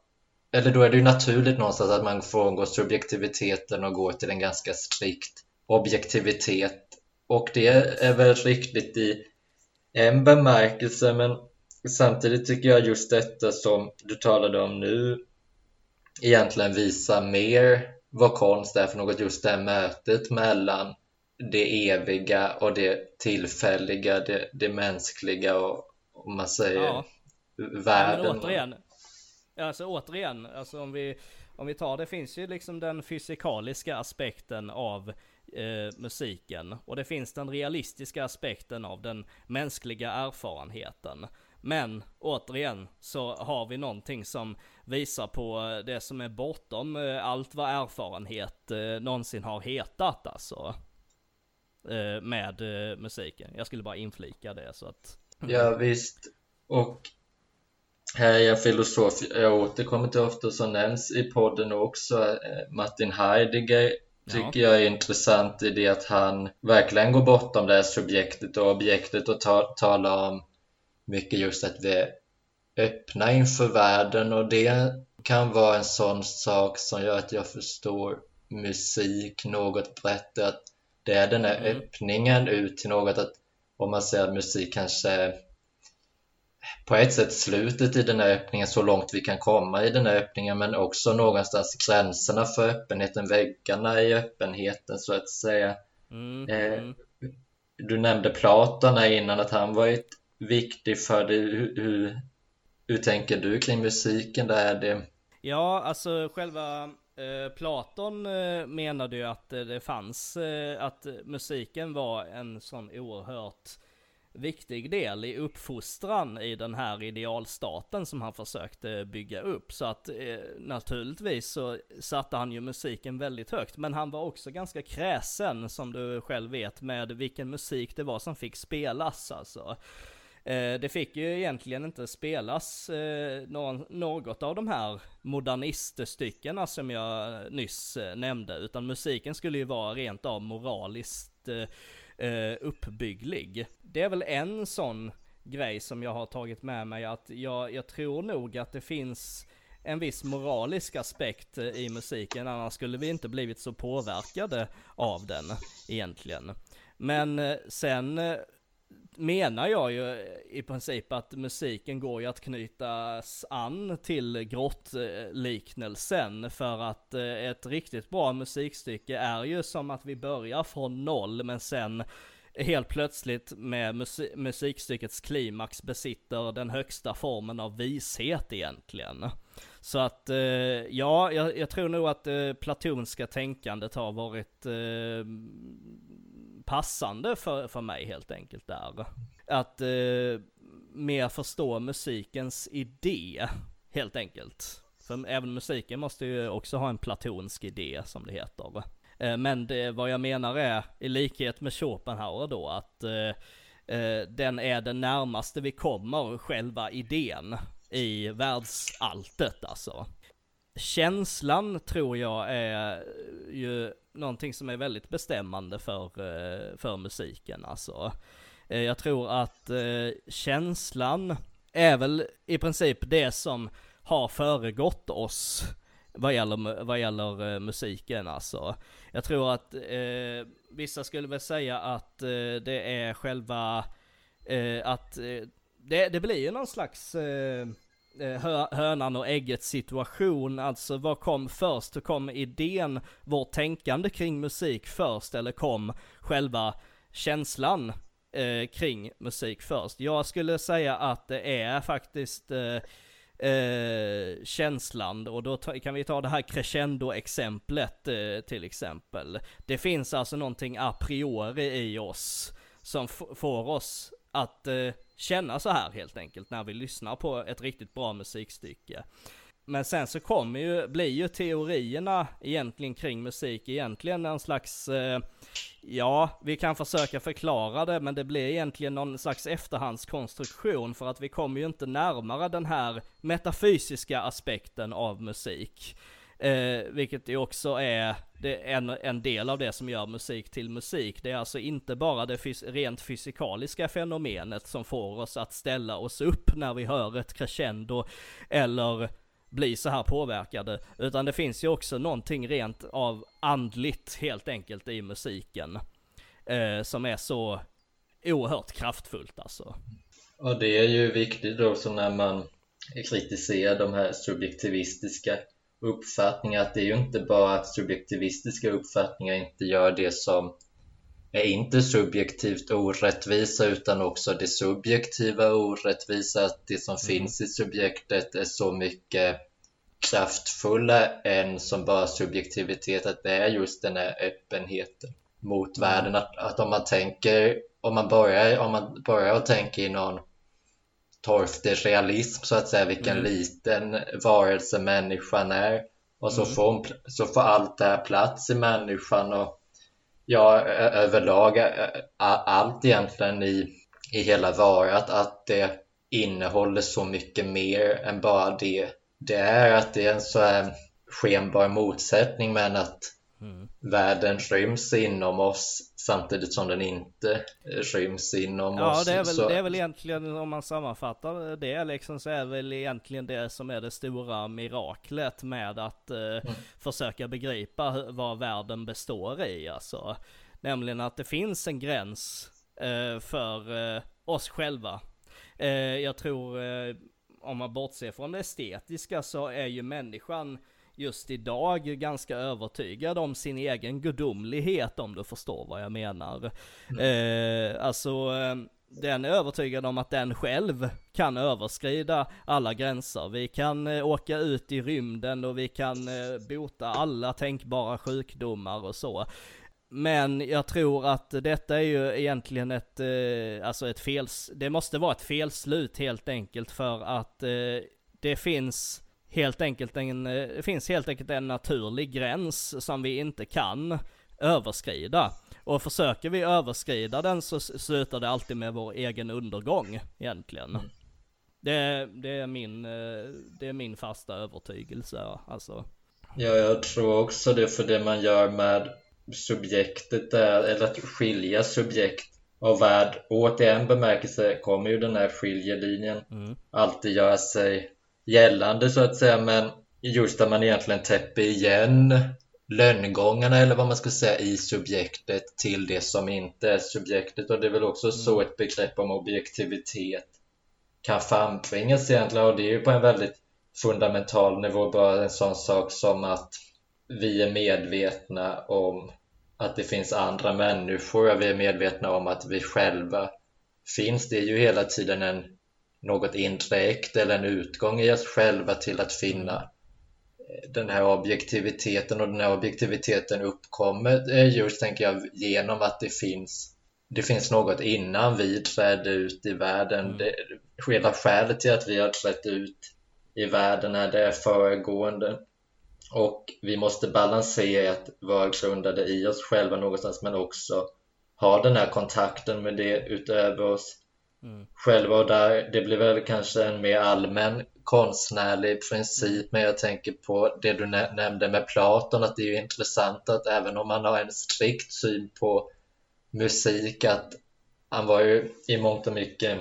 eller då är det ju naturligt någonstans att man frångår subjektiviteten och går till en ganska strikt objektivitet och det är väl riktigt i en bemärkelse men samtidigt tycker jag just detta som du talade om nu egentligen visar mer vad konst är för något, just det här mötet mellan det eviga och det tillfälliga, det, det mänskliga och om man säger ja. världen. Ja, men återigen, alltså återigen, alltså om vi, om vi tar det finns ju liksom den fysikaliska aspekten av eh, musiken. Och det finns den realistiska aspekten av den mänskliga erfarenheten. Men återigen så har vi någonting som visar på det som är bortom eh, allt vad erfarenhet eh, någonsin har hetat alltså. Eh, med musiken. Jag skulle bara inflika det så att. Ja visst. Och här är jag filosof. Jag återkommer till ofta som nämns i podden också. Martin Heidegger tycker jag är intressant i det att han verkligen går bortom det här subjektet och objektet och ta, talar om mycket just att vi öppna inför världen och det kan vara en sån sak som gör att jag förstår musik något bättre. Att det är den här mm. öppningen ut till något att om man säger att musik kanske på ett sätt slutet i den här öppningen så långt vi kan komma i den här öppningen men också någonstans gränserna för öppenheten, väggarna i öppenheten så att säga. Mm, eh, mm. Du nämnde Platon innan att han varit viktig för dig. Hur, hur, hur tänker du kring musiken? Där är det... Ja, alltså själva eh, Platon eh, menade ju att eh, det fanns, eh, att musiken var en sån oerhört viktig del i uppfostran i den här idealstaten som han försökte bygga upp. Så att eh, naturligtvis så satte han ju musiken väldigt högt. Men han var också ganska kräsen som du själv vet med vilken musik det var som fick spelas alltså. Eh, det fick ju egentligen inte spelas eh, någon, något av de här moderniststyckena som jag eh, nyss nämnde, utan musiken skulle ju vara rent av moraliskt uppbygglig. Det är väl en sån grej som jag har tagit med mig att jag, jag tror nog att det finns en viss moralisk aspekt i musiken, annars skulle vi inte blivit så påverkade av den egentligen. Men sen menar jag ju i princip att musiken går ju att knytas an till grottliknelsen för att eh, ett riktigt bra musikstycke är ju som att vi börjar från noll men sen helt plötsligt med musik musikstyckets klimax besitter den högsta formen av vishet egentligen. Så att, eh, ja, jag, jag, tror nog att det platonska tänkandet har varit eh, passande för, för mig helt enkelt där. Att eh, mer förstå musikens idé, helt enkelt. För även musiken måste ju också ha en platonsk idé som det heter. Eh, men det, vad jag menar är, i likhet med Schopenhauer då, att eh, eh, den är den närmaste vi kommer själva idén i världsalltet alltså. Känslan tror jag är ju någonting som är väldigt bestämmande för, eh, för musiken alltså. Eh, jag tror att eh, känslan är väl i princip det som har föregått oss vad gäller, vad gäller musiken alltså. Jag tror att eh, vissa skulle väl säga att eh, det är själva, eh, att det, det blir ju någon slags Eh, hö hönan och ägget situation, alltså vad kom först? Kom idén, vårt tänkande kring musik först eller kom själva känslan eh, kring musik först? Jag skulle säga att det är faktiskt eh, eh, känslan och då ta, kan vi ta det här crescendo-exemplet eh, till exempel. Det finns alltså någonting a priori i oss som får oss att eh, känna så här helt enkelt när vi lyssnar på ett riktigt bra musikstycke. Men sen så kommer ju, blir ju teorierna egentligen kring musik egentligen en slags, eh, ja, vi kan försöka förklara det, men det blir egentligen någon slags efterhandskonstruktion för att vi kommer ju inte närmare den här metafysiska aspekten av musik. Eh, vilket ju också är det, en, en del av det som gör musik till musik. Det är alltså inte bara det fys rent fysikaliska fenomenet som får oss att ställa oss upp när vi hör ett crescendo eller bli så här påverkade. Utan det finns ju också någonting rent av andligt helt enkelt i musiken. Eh, som är så oerhört kraftfullt alltså. Och det är ju viktigt då som när man kritiserar de här subjektivistiska uppfattningarna att det är ju inte bara att subjektivistiska uppfattningar inte gör det som är inte subjektivt orättvisa utan också det subjektiva orättvisa, att det som mm. finns i subjektet är så mycket kraftfulla än som bara subjektivitet, att det är just den här öppenheten mot mm. världen. Att, att om man tänker, om man börjar, om man börjar och tänker i någon torftig realism så att säga, vilken mm. liten varelse människan är och så, mm. får, så får allt det här plats i människan och ja, överlag allt egentligen i, i hela varat att det innehåller så mycket mer än bara det det är att det är en så här skenbar motsättning men att mm. världen ryms inom oss samtidigt som den inte ryms inom ja, oss. Ja, det är, väl, så... det är väl egentligen om man sammanfattar det liksom så är väl egentligen det som är det stora miraklet med att eh, mm. försöka begripa vad världen består i alltså. Nämligen att det finns en gräns eh, för eh, oss själva. Eh, jag tror, eh, om man bortser från det estetiska så är ju människan just idag ganska övertygad om sin egen gudomlighet om du förstår vad jag menar. Mm. Eh, alltså, eh, den är övertygad om att den själv kan överskrida alla gränser. Vi kan eh, åka ut i rymden och vi kan eh, bota alla tänkbara sjukdomar och så. Men jag tror att detta är ju egentligen ett, eh, alltså ett fel, det måste vara ett felslut helt enkelt för att eh, det finns helt enkelt en, eh, det finns helt enkelt en naturlig gräns som vi inte kan överskrida. Och försöker vi överskrida den så slutar det alltid med vår egen undergång egentligen. Mm. Det, det, är min, eh, det är min fasta övertygelse alltså. Ja, jag tror också det för det man gör med subjektet är, eller att skilja subjekt och värld. Och i en bemärkelse kommer ju den här skiljelinjen mm. alltid göra sig gällande så att säga, men just där man egentligen täpper igen lönngångarna eller vad man ska säga i subjektet till det som inte är subjektet och det är väl också mm. så ett begrepp om objektivitet kan framtvingas egentligen och det är ju på en väldigt fundamental nivå bara en sån sak som att vi är medvetna om att det finns andra människor och vi är medvetna om att vi själva finns. Det är ju hela tiden en något indirekt eller en utgång i oss själva till att finna eh, den här objektiviteten och den här objektiviteten uppkommer just, tänker jag, genom att det finns det finns något innan vi trädde ut i världen. Mm. Det, hela skälet till att vi har trätt ut i världen är det föregående. Och vi måste balansera att vara grundade i oss själva någonstans men också ha den här kontakten med det utöver oss mm. själva och där, det blir väl kanske en mer allmän konstnärlig princip men jag tänker på det du nämnde med Platon att det är ju intressant att även om man har en strikt syn på musik att han var ju i mångt och mycket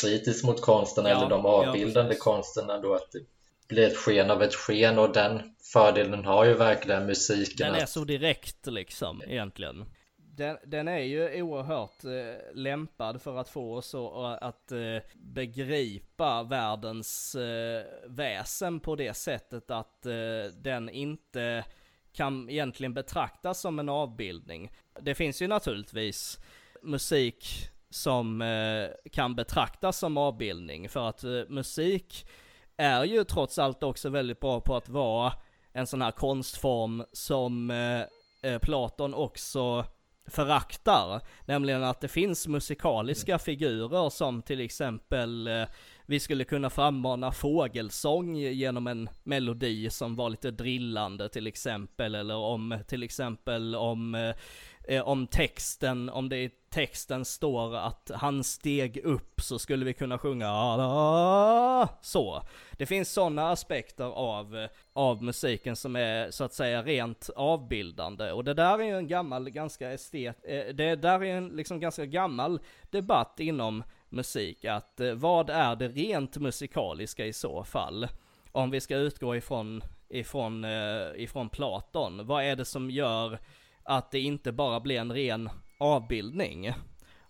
kritisk mot konsten ja, eller de avbildande ja, konsterna då att det blir ett sken av ett sken och den fördelen har ju verkligen musiken. Den är så direkt liksom egentligen. Den, den är ju oerhört eh, lämpad för att få oss att eh, begripa världens eh, väsen på det sättet att eh, den inte kan egentligen betraktas som en avbildning. Det finns ju naturligtvis musik som eh, kan betraktas som avbildning för att eh, musik är ju trots allt också väldigt bra på att vara en sån här konstform som eh, eh Platon också föraktar. Nämligen att det finns musikaliska figurer som till exempel eh, vi skulle kunna frammana fågelsång genom en melodi som var lite drillande till exempel. Eller om till exempel om eh, eh, om texten, om det i texten står att han steg upp så skulle vi kunna sjunga så. Det finns sådana aspekter av, eh, av musiken som är så att säga rent avbildande och det där är ju en gammal, ganska estet, eh, det där är en liksom ganska gammal debatt inom musik, att eh, vad är det rent musikaliska i så fall? Om vi ska utgå ifrån, ifrån, eh, ifrån Platon, vad är det som gör att det inte bara blir en ren avbildning.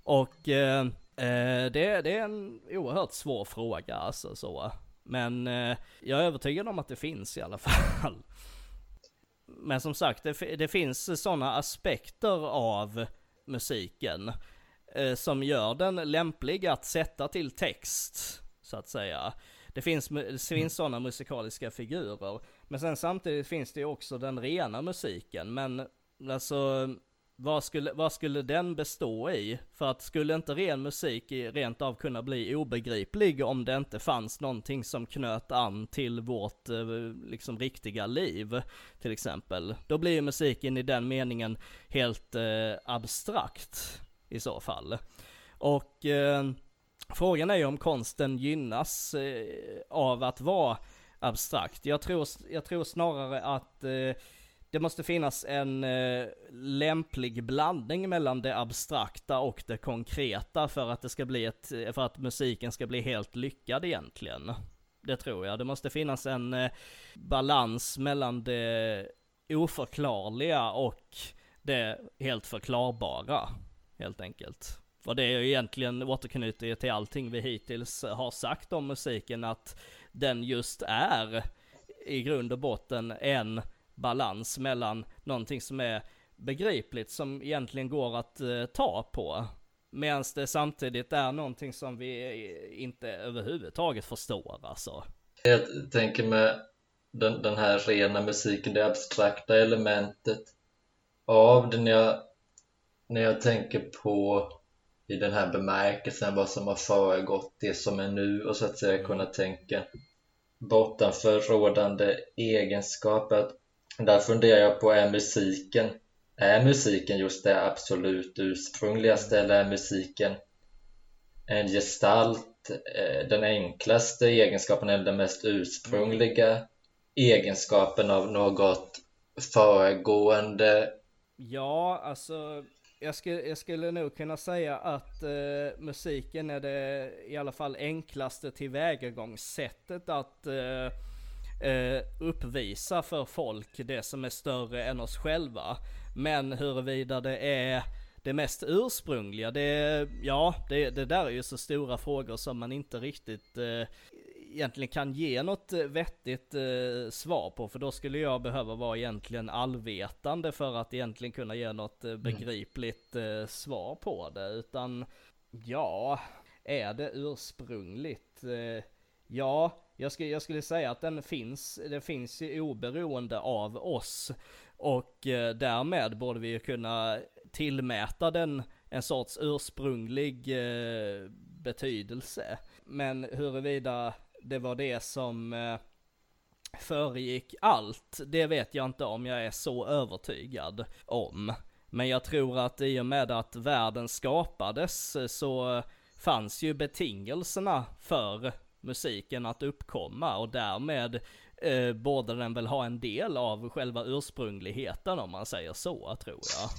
Och eh, eh, det, det, är en oerhört svår fråga alltså så. Men eh, jag är övertygad om att det finns i alla fall. Men som sagt, det, det finns sådana aspekter av musiken eh, som gör den lämplig att sätta till text, så att säga. Det finns, det finns sådana musikaliska figurer. Men sen samtidigt finns det också den rena musiken. Men Alltså, vad skulle, vad skulle den bestå i? För att skulle inte ren musik rent av kunna bli obegriplig om det inte fanns någonting som knöt an till vårt eh, liksom riktiga liv till exempel. Då blir ju musiken i den meningen helt eh, abstrakt i så fall. Och eh, frågan är ju om konsten gynnas eh, av att vara abstrakt. Jag tror, jag tror snarare att eh, det måste finnas en eh, lämplig blandning mellan det abstrakta och det konkreta för att det ska bli ett, eh, för att musiken ska bli helt lyckad egentligen. Det tror jag. Det måste finnas en eh, balans mellan det oförklarliga och det helt förklarbara. Helt enkelt. Och det är ju egentligen återknyter till allting vi hittills har sagt om musiken, att den just är i grund och botten en balans mellan någonting som är begripligt som egentligen går att eh, ta på. Medan det samtidigt är någonting som vi eh, inte överhuvudtaget förstår alltså. Jag tänker med den, den här rena musiken, det abstrakta elementet av det när jag, när jag tänker på i den här bemärkelsen vad som har föregått det som är nu och så att säga kunna tänka bortanför rådande egenskaper. Att där funderar jag på, är musiken, är musiken just det absolut ursprungligaste eller är musiken en gestalt, eh, den enklaste egenskapen eller den mest ursprungliga egenskapen av något föregående? Ja, alltså jag skulle, jag skulle nog kunna säga att eh, musiken är det i alla fall enklaste tillvägagångssättet att eh, eh, uppvisa för folk det som är större än oss själva. Men huruvida det är det mest ursprungliga, det, ja, det, det där är ju så stora frågor som man inte riktigt eh, egentligen kan ge något vettigt eh, svar på, för då skulle jag behöva vara egentligen allvetande för att egentligen kunna ge något eh, begripligt eh, svar på det, utan ja, är det ursprungligt? Eh, ja, jag, skulle, jag skulle säga att den finns, den finns ju oberoende av oss. Och eh, därmed borde vi ju kunna tillmäta den en sorts ursprunglig eh, betydelse. Men huruvida det var det som eh, föregick allt, det vet jag inte om jag är så övertygad om. Men jag tror att i och med att världen skapades eh, så eh, fanns ju betingelserna för musiken att uppkomma och därmed eh, borde den väl ha en del av själva ursprungligheten om man säger så, tror jag.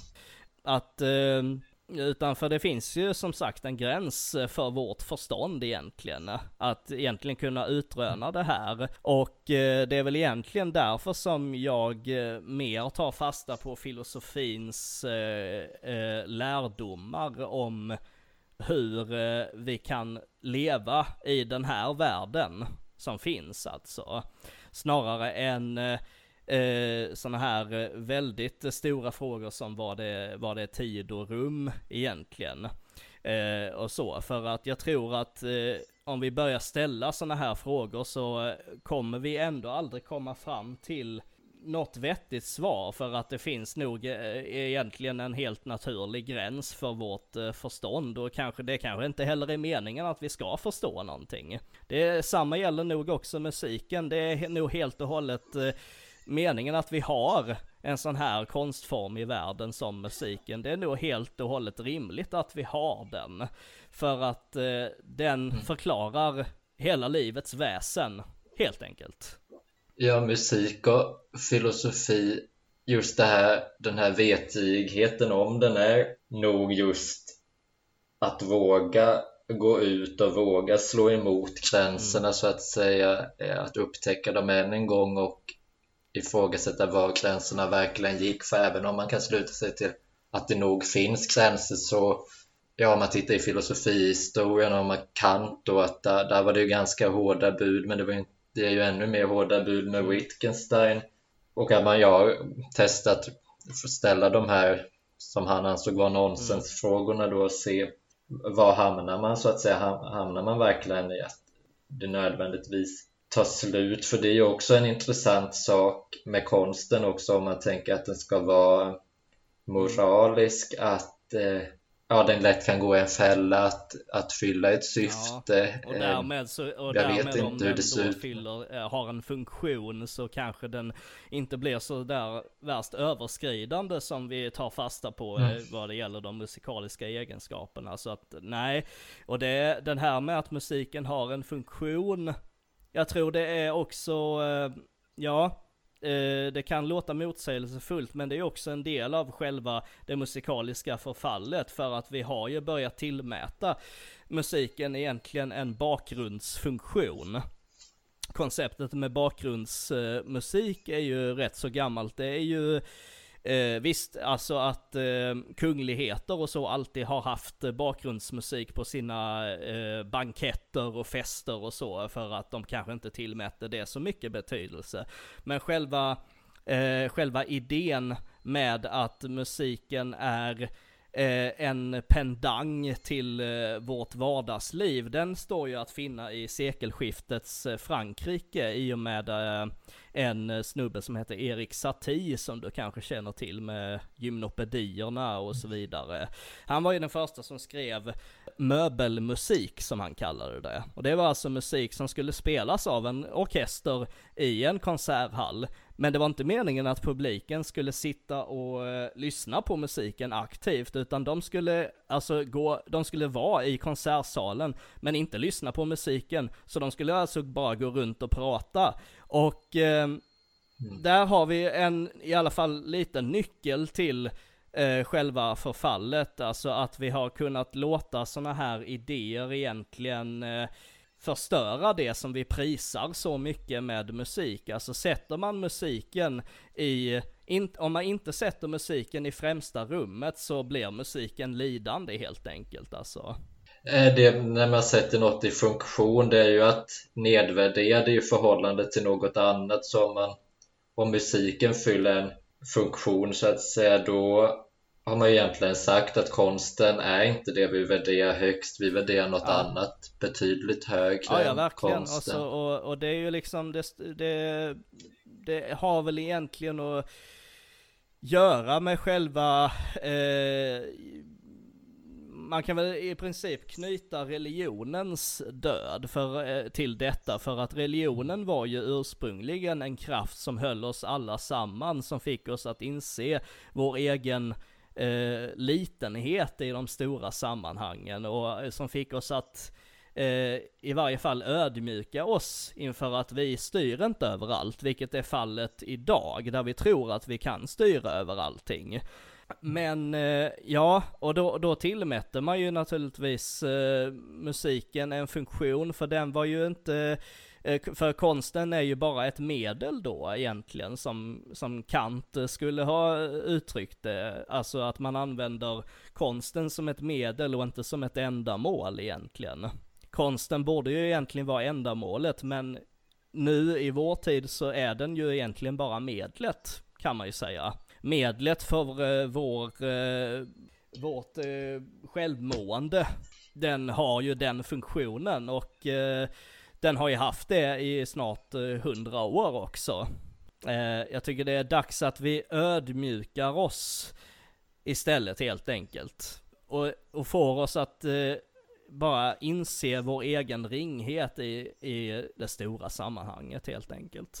Att eh, utan för det finns ju som sagt en gräns för vårt förstånd egentligen. Att egentligen kunna utröna det här. Och eh, det är väl egentligen därför som jag eh, mer tar fasta på filosofins eh, eh lärdomar om hur eh, vi kan leva i den här världen som finns alltså. Snarare än eh, eh sådana här eh, väldigt stora frågor som var det, var det tid och rum egentligen. Eh, och så, för att jag tror att eh, om vi börjar ställa sådana här frågor så kommer vi ändå aldrig komma fram till något vettigt svar för att det finns nog eh, egentligen en helt naturlig gräns för vårt eh, förstånd och kanske det kanske inte heller är meningen att vi ska förstå någonting. Det samma gäller nog också musiken. Det är nog helt och hållet eh, meningen att vi har en sån här konstform i världen som musiken. Det är nog helt och hållet rimligt att vi har den. För att eh, den mm. förklarar hela livets väsen, helt enkelt. Ja, musik och filosofi, just det här, den här vetigheten om den är nog just att våga gå ut och våga slå emot gränserna mm. så att säga, att upptäcka dem än en gång och ifrågasätta var gränserna verkligen gick. För även om man kan sluta sig till att det nog finns gränser så, ja om man tittar i filosofihistorien om Kant då, att där, där var det ju ganska hårda bud men det var ju inte det är ju ännu mer hårda bud med Wittgenstein. Och att man har testat att ställa de här som han ansåg var nonsensfrågorna då och se var hamnar man så att säga. Hamnar man verkligen i att det nödvändigtvis tar slut? För det är ju också en intressant sak med konsten också om man tänker att den ska vara moralisk att eh, ja, den lätt kan gå i en fälla att, att fylla ett syfte. Ja, och därmed så, och jag därmed det ser ut. Fyller, eh, har en funktion så kanske den inte blir så där värst överskridande som vi tar fasta på mm. vad det gäller de musikaliska egenskaperna. Så att nej, och det, den här med att musiken har en funktion, jag tror det är också, eh, ja, Eh, Eh, det kan låta motsägelsefullt men det är också en del av själva det musikaliska förfallet för att vi har ju börjat tillmäta musiken egentligen en bakgrundsfunktion. Konceptet med bakgrundsmusik är ju rätt så gammalt. Det är ju Eh, visst, alltså att eh, kungligheter och så alltid har haft bakgrundsmusik på sina eh, banketter och fester och så för att de kanske inte tillmätte det så mycket betydelse. Men själva, eh, själva idén med att musiken är eh, Eh, en pendang till eh, vårt vardagsliv, den står ju att finna i sekelskiftets eh, Frankrike i och med en snubbe som heter Erik Satie som du kanske känner till med gymnopedierna och så vidare. Han var ju den första som skrev möbelmusik som han kallade det. Och det var alltså musik som skulle spelas av en orkester i en konserthall. Men det var inte meningen att publiken skulle sitta och uh, lyssna på musiken aktivt, utan de skulle alltså gå, de skulle vara i konsertsalen, men inte lyssna på musiken. Så de skulle alltså bara gå runt och prata. Och eh, mm. där har vi en, i alla fall liten nyckel till eh, själva förfallet. Alltså att vi har kunnat låta sådana här idéer egentligen eh, förstöra det som vi prisar så mycket med musik. Alltså sätter man musiken i, in, om man inte sätter musiken i främsta rummet så blir musiken lidande helt enkelt alltså. Eh, det, när man sätter något i funktion, det är ju att nedvärdera det i förhållande till något annat. Så om, man, om musiken fyller en funktion så att säga, då har man egentligen sagt att konsten är inte det vi värderar högst, vi värderar något ja. annat betydligt högre ja, ja, verkligen. konsten. Alltså, och, och det är ju liksom, det, det, det har väl egentligen att göra med själva eh, man kan väl i princip knyta religionens död för, eh, till detta, för att religionen var ju ursprungligen en kraft som höll oss alla samman, som fick oss att inse vår egen eh, litenhet i de stora sammanhangen och eh, som fick oss att eh, i varje fall ödmjuka oss inför att vi styr inte överallt, vilket är fallet idag, där vi tror att vi kan styra över allting. Men eh, ja, och då, då tillmätte man ju naturligtvis eh, musiken en funktion, för den var ju inte Eh, för konsten är ju bara ett medel då egentligen som, som Kant eh, skulle ha eh, uttryckt det. Alltså att man använder konsten som ett medel och inte som ett ändamål egentligen. Konsten borde ju egentligen vara ändamålet men nu i vår tid så är den ju egentligen bara medlet kan man ju säga medlet för eh, vår, eh, vårt eh, självmående. den har ju den funktionen och eh, den har ju haft det i snart eh, hundra år också. Eh, jag tycker det är dags att vi ödmjukar oss istället helt enkelt. Och, och får oss att eh, bara inse vår egen ringhet i, i det stora sammanhanget helt enkelt.